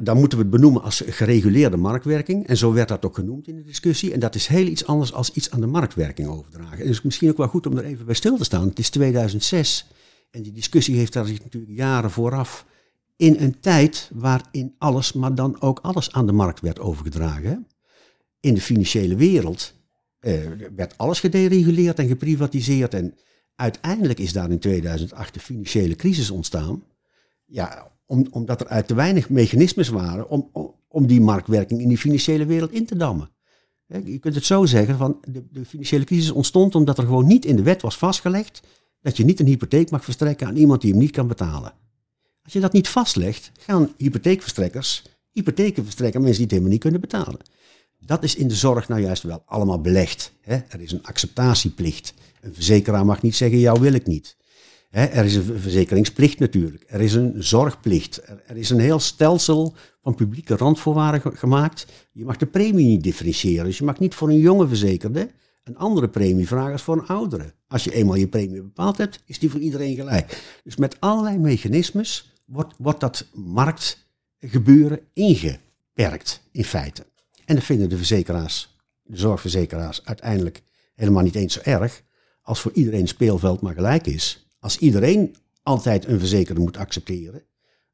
Dan moeten we het benoemen als gereguleerde marktwerking. En zo werd dat ook genoemd in de discussie. En dat is heel iets anders als iets aan de marktwerking overdragen. En dus misschien ook wel goed om er even bij stil te staan. Het is 2006. En die discussie heeft daar zich natuurlijk jaren vooraf in een tijd waarin alles, maar dan ook alles aan de markt werd overgedragen. In de financiële wereld eh, werd alles gedereguleerd en geprivatiseerd. En uiteindelijk is daar in 2008 de financiële crisis ontstaan. Ja, om, omdat er uit te weinig mechanismes waren om, om, die marktwerking in die financiële wereld in te dammen. Je kunt het zo zeggen, van de, de financiële crisis ontstond omdat er gewoon niet in de wet was vastgelegd dat je niet een hypotheek mag verstrekken aan iemand die hem niet kan betalen. Als je dat niet vastlegt, gaan hypotheekverstrekkers hypotheken verstrekken aan mensen die het helemaal niet kunnen betalen. Dat is in de zorg nou juist wel allemaal belegd. Hè? Er is een acceptatieplicht. Een verzekeraar mag niet zeggen, jou wil ik niet. Er is een verzekeringsplicht natuurlijk. Er is een zorgplicht. Er, er, is een heel stelsel van publieke randvoorwaarden gemaakt. Je mag de premie niet differentiëren. Dus je mag niet voor een jonge verzekerde een andere premie vragen als voor een oudere. Als je eenmaal je premie bepaald hebt, is die voor iedereen gelijk. Dus met allerlei mechanismes wordt, wordt dat marktgebeuren ingeperkt in feite. En dat vinden de verzekeraars, de zorgverzekeraars, uiteindelijk helemaal niet eens zo erg. Als voor iedereen speelveld maar gelijk is. Als iedereen altijd een verzekerde moet accepteren,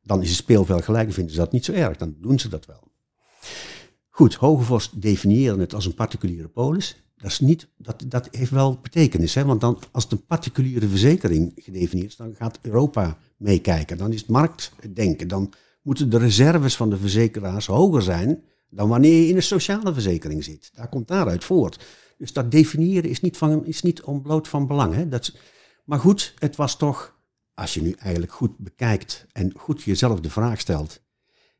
dan is het speelveld gelijk. Dan vinden ze dat niet zo erg. Dan doen ze dat wel. Goed, Hogevorst definiëren het als een particuliere polis. Dat, is niet, dat, dat heeft wel betekenis, hè? want dan, als het een particuliere verzekering gedefinieerd is, dan gaat Europa meekijken. Dan is het marktdenken. Dan moeten de reserves van de verzekeraars hoger zijn dan wanneer je in een sociale verzekering zit. Daar komt daaruit voort. Dus dat definiëren is niet, van, is niet ontbloot van belang. Hè? Dat, maar goed, het was toch, als je nu eigenlijk goed bekijkt en goed jezelf de vraag stelt,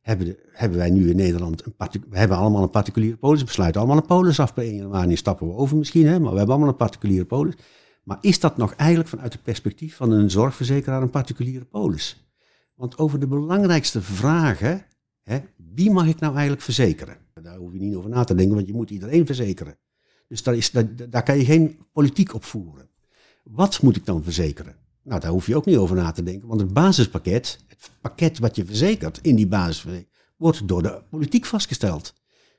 hebben, hebben wij nu in Nederland, een we hebben allemaal een particuliere polis, we sluiten allemaal een polis af per 1 januari, stappen we over misschien, hè? maar we hebben allemaal een particuliere polis. Maar is dat nog eigenlijk vanuit het perspectief van een zorgverzekeraar een particuliere polis? Want over de belangrijkste vragen, hè, wie mag ik nou eigenlijk verzekeren? Daar hoef je niet over na te denken, want je moet iedereen verzekeren. Dus daar, is, daar, daar kan je geen politiek op voeren. Wat moet ik dan verzekeren? Nou, daar hoef je ook niet over na te denken, want het basispakket, het pakket wat je verzekert in die basisverzekering, wordt door de politiek vastgesteld.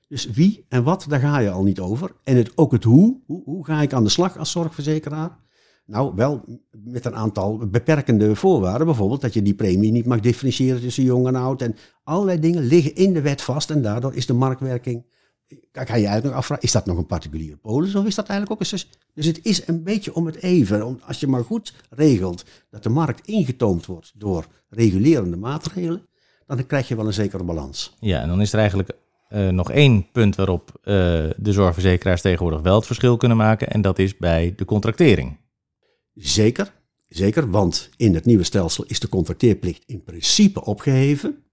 Dus wie en wat, daar ga je al niet over. En ook het hoe, hoe, hoe ga ik aan de slag als zorgverzekeraar? Nou, wel met een aantal beperkende voorwaarden. Bijvoorbeeld dat je die premie niet mag differentiëren tussen jong en oud. En allerlei dingen liggen in de wet vast. En daardoor is de marktwerking. Kijk, ga je eigenlijk nog afvragen, is dat nog een particuliere polis of is dat eigenlijk ook een... Dus het is een beetje om het even. Als je maar goed regelt dat de markt ingetoomd wordt door regulerende maatregelen, dan krijg je wel een zekere balans. Ja, en dan is er eigenlijk uh, nog één punt waarop uh, de zorgverzekeraars tegenwoordig wel het verschil kunnen maken. En dat is bij de contractering. Zeker, zeker, want in het nieuwe stelsel is de contracteerplicht in principe opgeheven.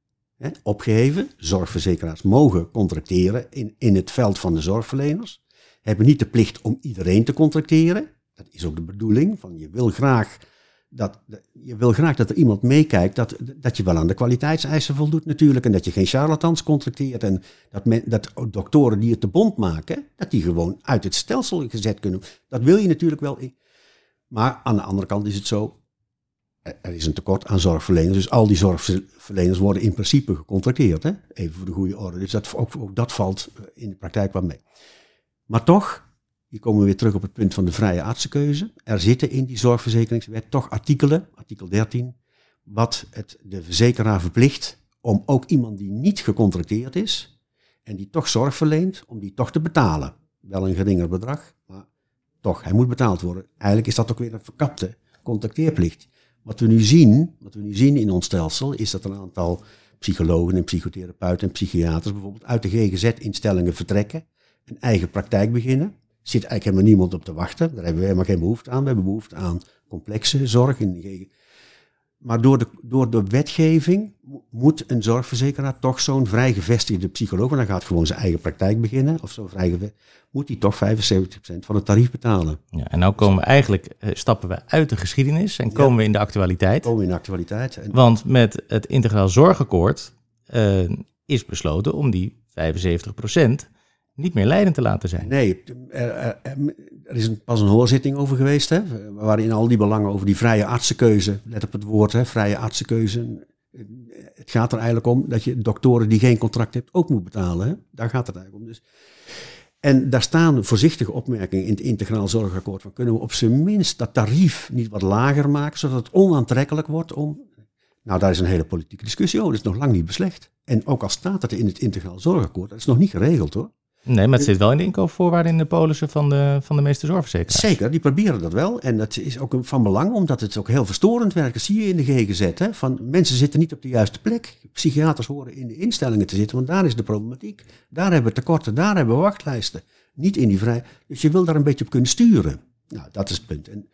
Hè, opgeheven. Zorgverzekeraars mogen contracteren in, in het veld van de zorgverleners. Hebben niet de plicht om iedereen te contracteren. Dat is ook de bedoeling. Van je wil graag dat, je wil graag dat er iemand meekijkt dat, dat je wel aan de kwaliteitseisen voldoet natuurlijk. En dat je geen charlatans contracteert. En dat, dat doktoren die het te bond maken, dat die gewoon uit het stelsel gezet kunnen. Dat wil je natuurlijk wel. Maar aan de andere kant is het zo, er is een tekort aan zorgverleners. Dus al die zorgverleners worden in principe gecontracteerd. Hè? Even voor de goede orde. Dus dat, ook, dat valt eh, in de praktijk wel mee. Maar toch, hier komen we weer terug op het punt van de vrije artsenkeuze. Er zitten in die zorgverzekeringswet toch artikelen, artikel 13, wat het de verzekeraar verplicht om ook iemand die niet gecontracteerd is en die toch zorg verleent, om die toch te betalen. Wel een geringer bedrag, maar toch, hij moet betaald worden. Eigenlijk is dat ook weer een verkapte contacteerplicht. Wat we nu zien, wat we nu zien in ons stelsel, is dat een aantal psychologen en psychotherapeuten en psychiaters bijvoorbeeld uit de GGZ-instellingen vertrekken, een eigen praktijk beginnen. Zit eigenlijk helemaal niemand op te wachten. Daar hebben we helemaal geen behoefte aan. We hebben behoefte aan complexe zorg in maar door de, door de wetgeving moet een zorgverzekeraar toch zo'n vrijgevestigde psycholoog, want dan gaat gewoon zijn eigen praktijk beginnen, of zo vrij moet hij toch 75% van het tarief betalen. Ja, en nou komen we eigenlijk, eh, stappen we uit de geschiedenis en komen we in de actualiteit. Komen we in de actualiteit. En want met het integraal zorgakkoord uh, is besloten om die 75% niet meer leidend te laten zijn. Nee, er, er, is een, pas een hoorzitting over geweest, hè, waarin al die belangen over die vrije artsenkeuze, let op het woord, hè, vrije artsenkeuze. Het gaat er eigenlijk om dat je doktoren die geen contract hebben ook moet betalen. Hè? Daar gaat het eigenlijk om. Dus. En daar staan voorzichtige opmerkingen in het integraal zorgakkoord van kunnen we op zijn minst dat tarief niet wat lager maken, zodat het onaantrekkelijk wordt om. Nou, daar is een hele politieke discussie over. Dat is nog lang niet beslecht. En ook al staat het in het integraal zorgakkoord, dat is nog niet geregeld hoor. Nee, maar het zit wel in de inkoopvoorwaarden in de polissen van de, van de meeste zorgverzekeraars. Zeker, die proberen dat wel. En dat is ook van belang, omdat het ook heel verstorend werkt. Dat zie je in de GGZ. Hè? Van, mensen zitten niet op de juiste plek. Psychiaters horen in de instellingen te zitten, want daar is de problematiek. Daar hebben we tekorten, daar hebben we wachtlijsten. Niet in die vrij. Dus je wil daar een beetje op kunnen sturen. Nou, dat is het punt. En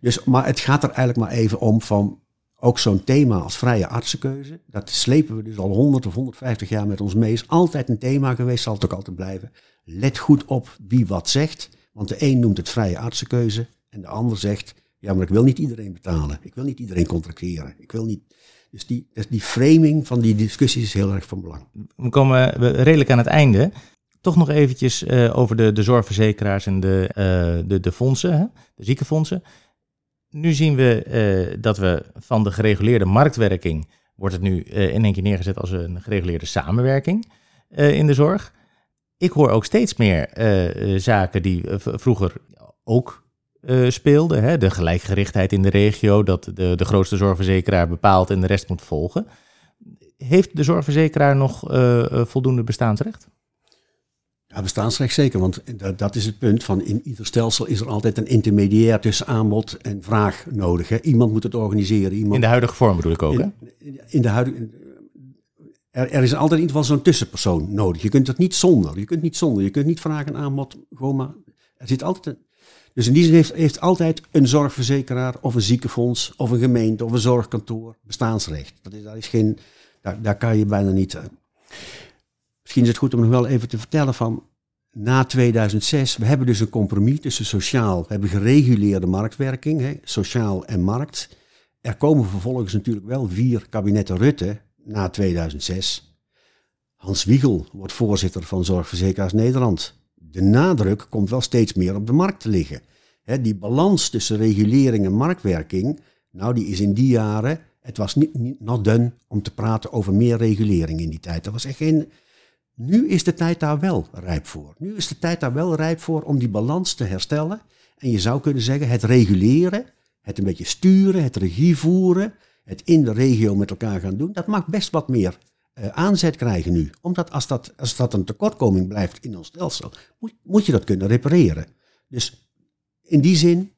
dus, maar het gaat er eigenlijk maar even om van ook zo'n thema als vrije artsenkeuze, dat slepen we dus al 100 of 150 jaar met ons mee. Is altijd een thema geweest, zal het ook altijd blijven. Let goed op wie wat zegt, want de een noemt het vrije artsenkeuze en de ander zegt, ja, maar ik wil niet iedereen betalen. Ik wil niet iedereen contracteren. Ik wil niet. Dus die, dus die framing van die discussies is heel erg van belang. We komen redelijk aan het einde. Toch nog eventjes uh, over de, de zorgverzekeraars en de, uh, de, de fondsen, hè? de ziekenfondsen nu zien we uh, dat we van de gereguleerde marktwerking, wordt het nu uh, in één keer neergezet als een gereguleerde samenwerking uh, in de zorg. Ik hoor ook steeds meer zaken die vroeger ook speelden. Hè? De gelijkgerichtheid in de regio, dat de, de grootste zorgverzekeraar bepaalt en de rest moet volgen. Heeft de zorgverzekeraar nog voldoende bestaansrecht? Ja, bestaansrecht zeker, want dat, dat, is het punt van in ieder stelsel is er altijd een intermediair tussen aanbod en vraag nodig. Hè. Iemand moet het organiseren. Iemand, in de huidige vorm bedoel ik ook, in, In de huidige... Er, er, is altijd in ieder geval zo'n tussenpersoon nodig. Je kunt het niet zonder. Je kunt niet zonder. Je kunt niet vraag en aanbod gewoon maar... Er zit altijd een, dus in die zin heeft, heeft altijd een zorgverzekeraar of een ziekenfonds of een gemeente of een zorgkantoor bestaansrecht. Dat is, daar, is geen, daar, daar kan je bijna niet. Uh. Misschien is het goed om nog wel even te vertellen van na 2006, we hebben dus een compromis tussen sociaal, we hebben gereguleerde marktwerking, hè, sociaal en markt. Er komen vervolgens natuurlijk wel vier kabinetten Rutte na 2006. Hans Wiegel wordt voorzitter van Zorgverzekeraars Nederland. De nadruk komt wel steeds meer op de markt te liggen. die balans tussen regulering en marktwerking, nou die is in die jaren, het was niet, niet not done om te praten over meer regulering in die tijd. Dat was echt geen, nu is de tijd daar wel rijp voor. Nu is de tijd daar wel rijp voor om die balans te herstellen. En je zou kunnen zeggen, het reguleren, het een beetje sturen, het regie voeren, het in de regio met elkaar gaan doen, dat mag best wat meer uh, aanzet krijgen nu. Omdat als dat, als dat een tekortkoming blijft in ons stelsel, moet, moet je dat kunnen repareren. Dus in die zin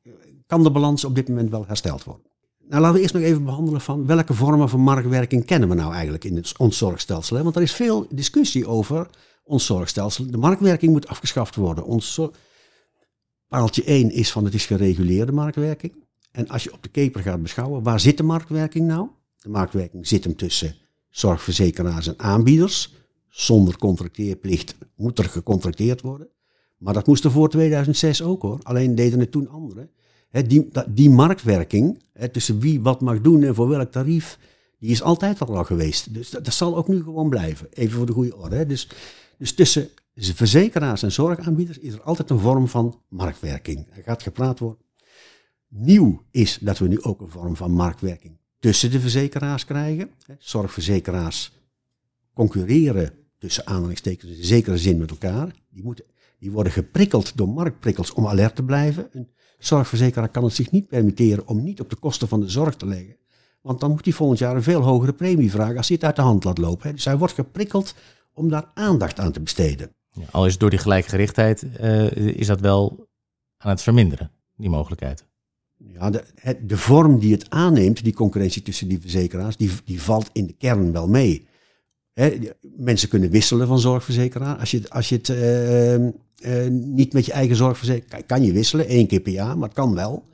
kan de balans op dit moment wel hersteld worden. Nou, laten we eerst nog even behandelen van welke vormen van marktwerking kennen we nou eigenlijk in ons zorgstelsel. Want er is veel discussie over ons zorgstelsel. De marktwerking moet afgeschaft worden. Ons Paaltje 1 is van het is gereguleerde marktwerking. En als je op de keper gaat beschouwen, waar zit de marktwerking nou? De marktwerking zit hem tussen zorgverzekeraars en aanbieders. Zonder contracteerplicht moet er gecontracteerd worden. Maar dat moest er voor 2006 ook hoor. Alleen deden het toen anderen die, die marktwerking tussen wie wat mag doen en voor welk tarief, die is altijd al geweest. Dus dat, zal ook nu gewoon blijven. Even voor de goede orde. Dus, dus tussen verzekeraars en zorgaanbieders is er altijd een vorm van marktwerking. Er gaat gepraat worden. Nieuw is dat we nu ook een vorm van marktwerking tussen de verzekeraars krijgen. Zorgverzekeraars concurreren tussen aanhalingstekens in zekere zin met elkaar. Die, moeten, die worden geprikkeld door marktprikkels om alert te blijven zorgverzekeraar kan het zich niet permitteren om niet op de kosten van de zorg te leggen. Want dan moet hij volgend jaar een veel hogere premie vragen als hij het uit de hand laat lopen. Dus hij wordt geprikkeld om daar aandacht aan te besteden. Ja, al is door die gelijkgerichtheid, uh, is dat wel aan het verminderen, die mogelijkheid. Ja, de, de, vorm die het aanneemt, die concurrentie tussen die verzekeraars, die, die valt in de kern wel mee. mensen kunnen wisselen van zorgverzekeraar. Als je, als je het uh, uh, niet met je eigen zorgverzekering. Kan je wisselen, één keer per jaar, maar het kan wel.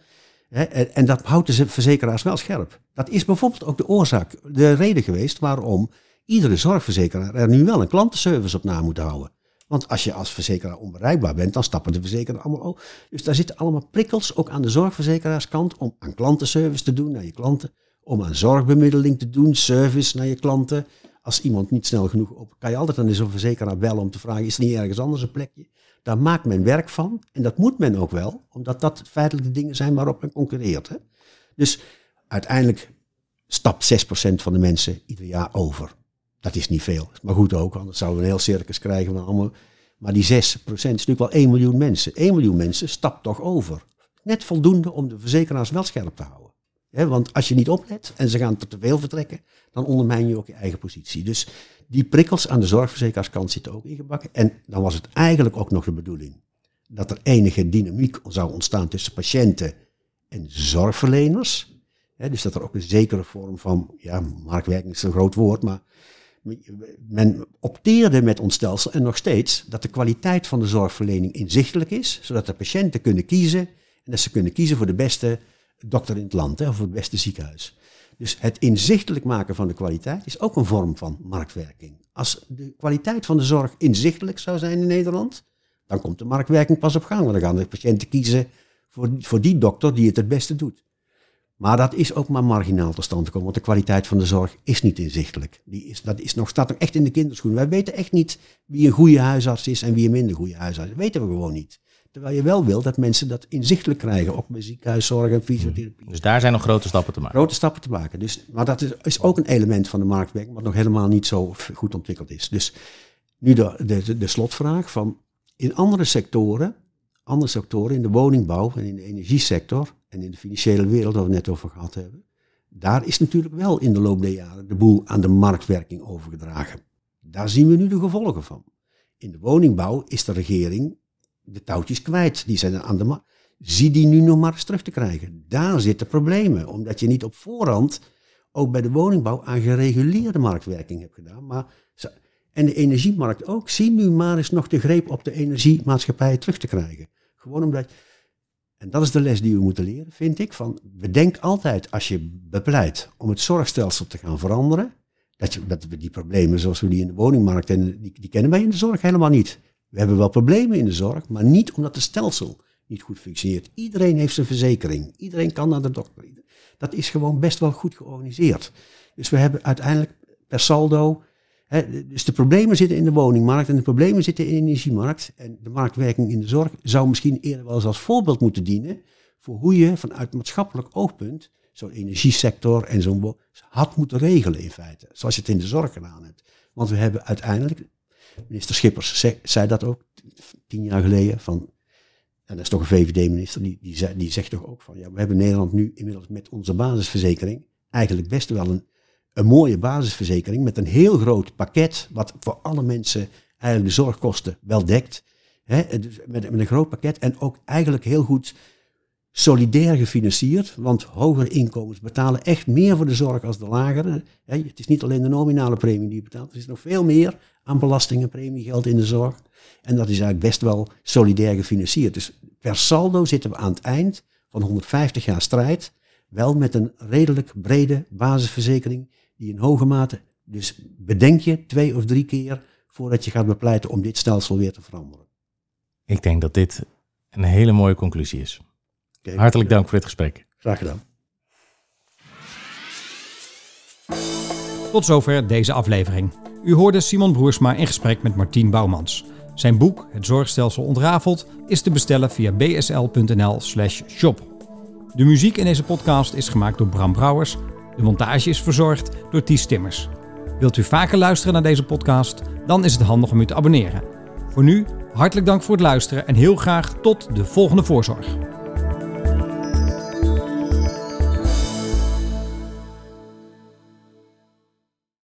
en, en, dat houdt de verzekeraars wel scherp. Dat is bijvoorbeeld ook de oorzaak, de reden geweest waarom iedere zorgverzekeraar er nu wel een klantenservice op na moet houden. Want als je als verzekeraar onbereikbaar bent, dan stappen de verzekeraar allemaal over. Dus daar zitten allemaal prikkels, ook aan de zorgverzekeraarskant, om aan klantenservice te doen naar je klanten. Om aan zorgbemiddeling te doen, service naar je klanten. Als iemand niet snel genoeg op, kan je altijd aan zo'n verzekeraar bellen om te vragen, is er niet ergens anders een plekje? Daar maakt men werk van. En dat moet men ook wel, omdat dat feitelijk de dingen zijn waarop men concurreert. Hè? Dus uiteindelijk stapt 6% van de mensen ieder jaar over. Dat is niet veel. Maar goed ook, anders zouden we een heel circus krijgen. Maar, allemaal, maar die 6% is natuurlijk wel 1 miljoen mensen. 1 miljoen mensen stapt toch over. Net voldoende om de verzekeraars wel scherp te houden. want als je niet oplet en ze gaan te veel vertrekken, dan ondermijn je ook je eigen positie. Dus die prikkels aan de zorgverzekerarskant zitten ook ingebakken. En dan was het eigenlijk ook nog de bedoeling dat er enige dynamiek zou ontstaan tussen patiënten en zorgverleners. dus dat er ook een zekere vorm van, ja, marktwerking is een groot woord, maar men opteerde met ons stelsel en nog steeds dat de kwaliteit van de zorgverlening inzichtelijk is, zodat de patiënten kunnen kiezen en dat ze kunnen kiezen voor de beste dokter in het land, hè, of voor het beste ziekenhuis. Dus het inzichtelijk maken van de kwaliteit is ook een vorm van marktwerking. Als de kwaliteit van de zorg inzichtelijk zou zijn in Nederland, dan komt de marktwerking pas op gang. Want dan gaan de patiënten kiezen voor, voor die dokter die het het beste doet. Maar dat is ook maar marginaal tot stand gekomen, want de kwaliteit van de zorg is niet inzichtelijk. Die is, dat is nog, staat nog echt in de kinderschoenen. Wij weten echt niet wie een goede huisarts is en wie een minder goede huisarts is. Dat weten we gewoon niet. Terwijl je wel wil dat mensen dat inzichtelijk krijgen, ook bij ziekenhuiszorg en fysiotherapie. Dus daar zijn nog grote stappen te maken. Grote stappen te maken. Dus, maar dat is, is ook een element van de marktwerking, wat nog helemaal niet zo goed ontwikkeld is. Dus nu de, de, de slotvraag van in andere sectoren, andere sectoren, in de woningbouw en in de energiesector en in de financiële wereld, waar we het net over gehad hebben, daar is natuurlijk wel in de loop der jaren de boel aan de marktwerking overgedragen. Daar zien we nu de gevolgen van. In de woningbouw is de regering de touwtjes kwijt. Die zijn aan de. Zie die nu nog maar eens terug te krijgen. Daar zitten problemen. Omdat je niet op voorhand, ook bij de woningbouw, aan gereguleerde marktwerking hebt gedaan. Maar, en de energiemarkt ook. Zie nu maar eens nog de greep op de energiemaatschappij terug te krijgen. Gewoon omdat, en dat is de les die we moeten leren, vind ik. Van, bedenk altijd als je bepleit om het zorgstelsel te gaan veranderen, dat, je, dat we die problemen zoals we die in de woningmarkt en die, die kennen wij in de zorg helemaal niet. We hebben wel problemen in de zorg, maar niet omdat het stelsel niet goed functioneert. Iedereen heeft zijn verzekering. Iedereen kan naar de dokter. Dat is gewoon best wel goed georganiseerd. Dus we hebben uiteindelijk per saldo. Hè, dus de problemen zitten in de woningmarkt en de problemen zitten in de energiemarkt. En de marktwerking in de zorg zou misschien eerder wel eens als voorbeeld moeten dienen. voor hoe je vanuit maatschappelijk oogpunt zo'n energiesector en zo'n had moeten regelen in feite. Zoals je het in de zorg gedaan hebt. Want we hebben uiteindelijk, minister Schippers zei dat ook tien jaar geleden, van en dat is toch een VVD-minister, die, die, zegt toch ook van, ja, we hebben Nederland nu inmiddels met onze basisverzekering eigenlijk best wel een, een mooie basisverzekering met een heel groot pakket, wat voor alle mensen eigenlijk de zorgkosten wel dekt. Dus met, met een groot pakket en ook eigenlijk heel goed solidair gefinancierd, want hogere inkomens betalen echt meer voor de zorg als de lagere. Het is niet alleen de nominale premie die je betaalt, er is nog veel meer aan belastingen, premiegeld in de zorg. En dat is eigenlijk best wel solidair gefinancierd. Dus per saldo zitten we aan het eind van 150 jaar strijd wel met een redelijk brede basisverzekering die in hoge mate, dus bedenk je twee of drie keer voordat je gaat bepleiten om dit stelsel weer te veranderen. Ik denk dat dit een hele mooie conclusie is. Hartelijk dank voor dit gesprek. Graag gedaan. Tot zover deze aflevering. U hoorde Simon Broersma in gesprek met Martien Bouwmans. Zijn boek Het Zorgstelsel Ontrafeld is te bestellen via bsl.nl/slash shop. De muziek in deze podcast is gemaakt door Bram Brouwers. De montage is verzorgd door Ties Timmers. Wilt u vaker luisteren naar deze podcast? Dan is het handig om u te abonneren. Voor nu, hartelijk dank voor het luisteren en heel graag tot de volgende voorzorg.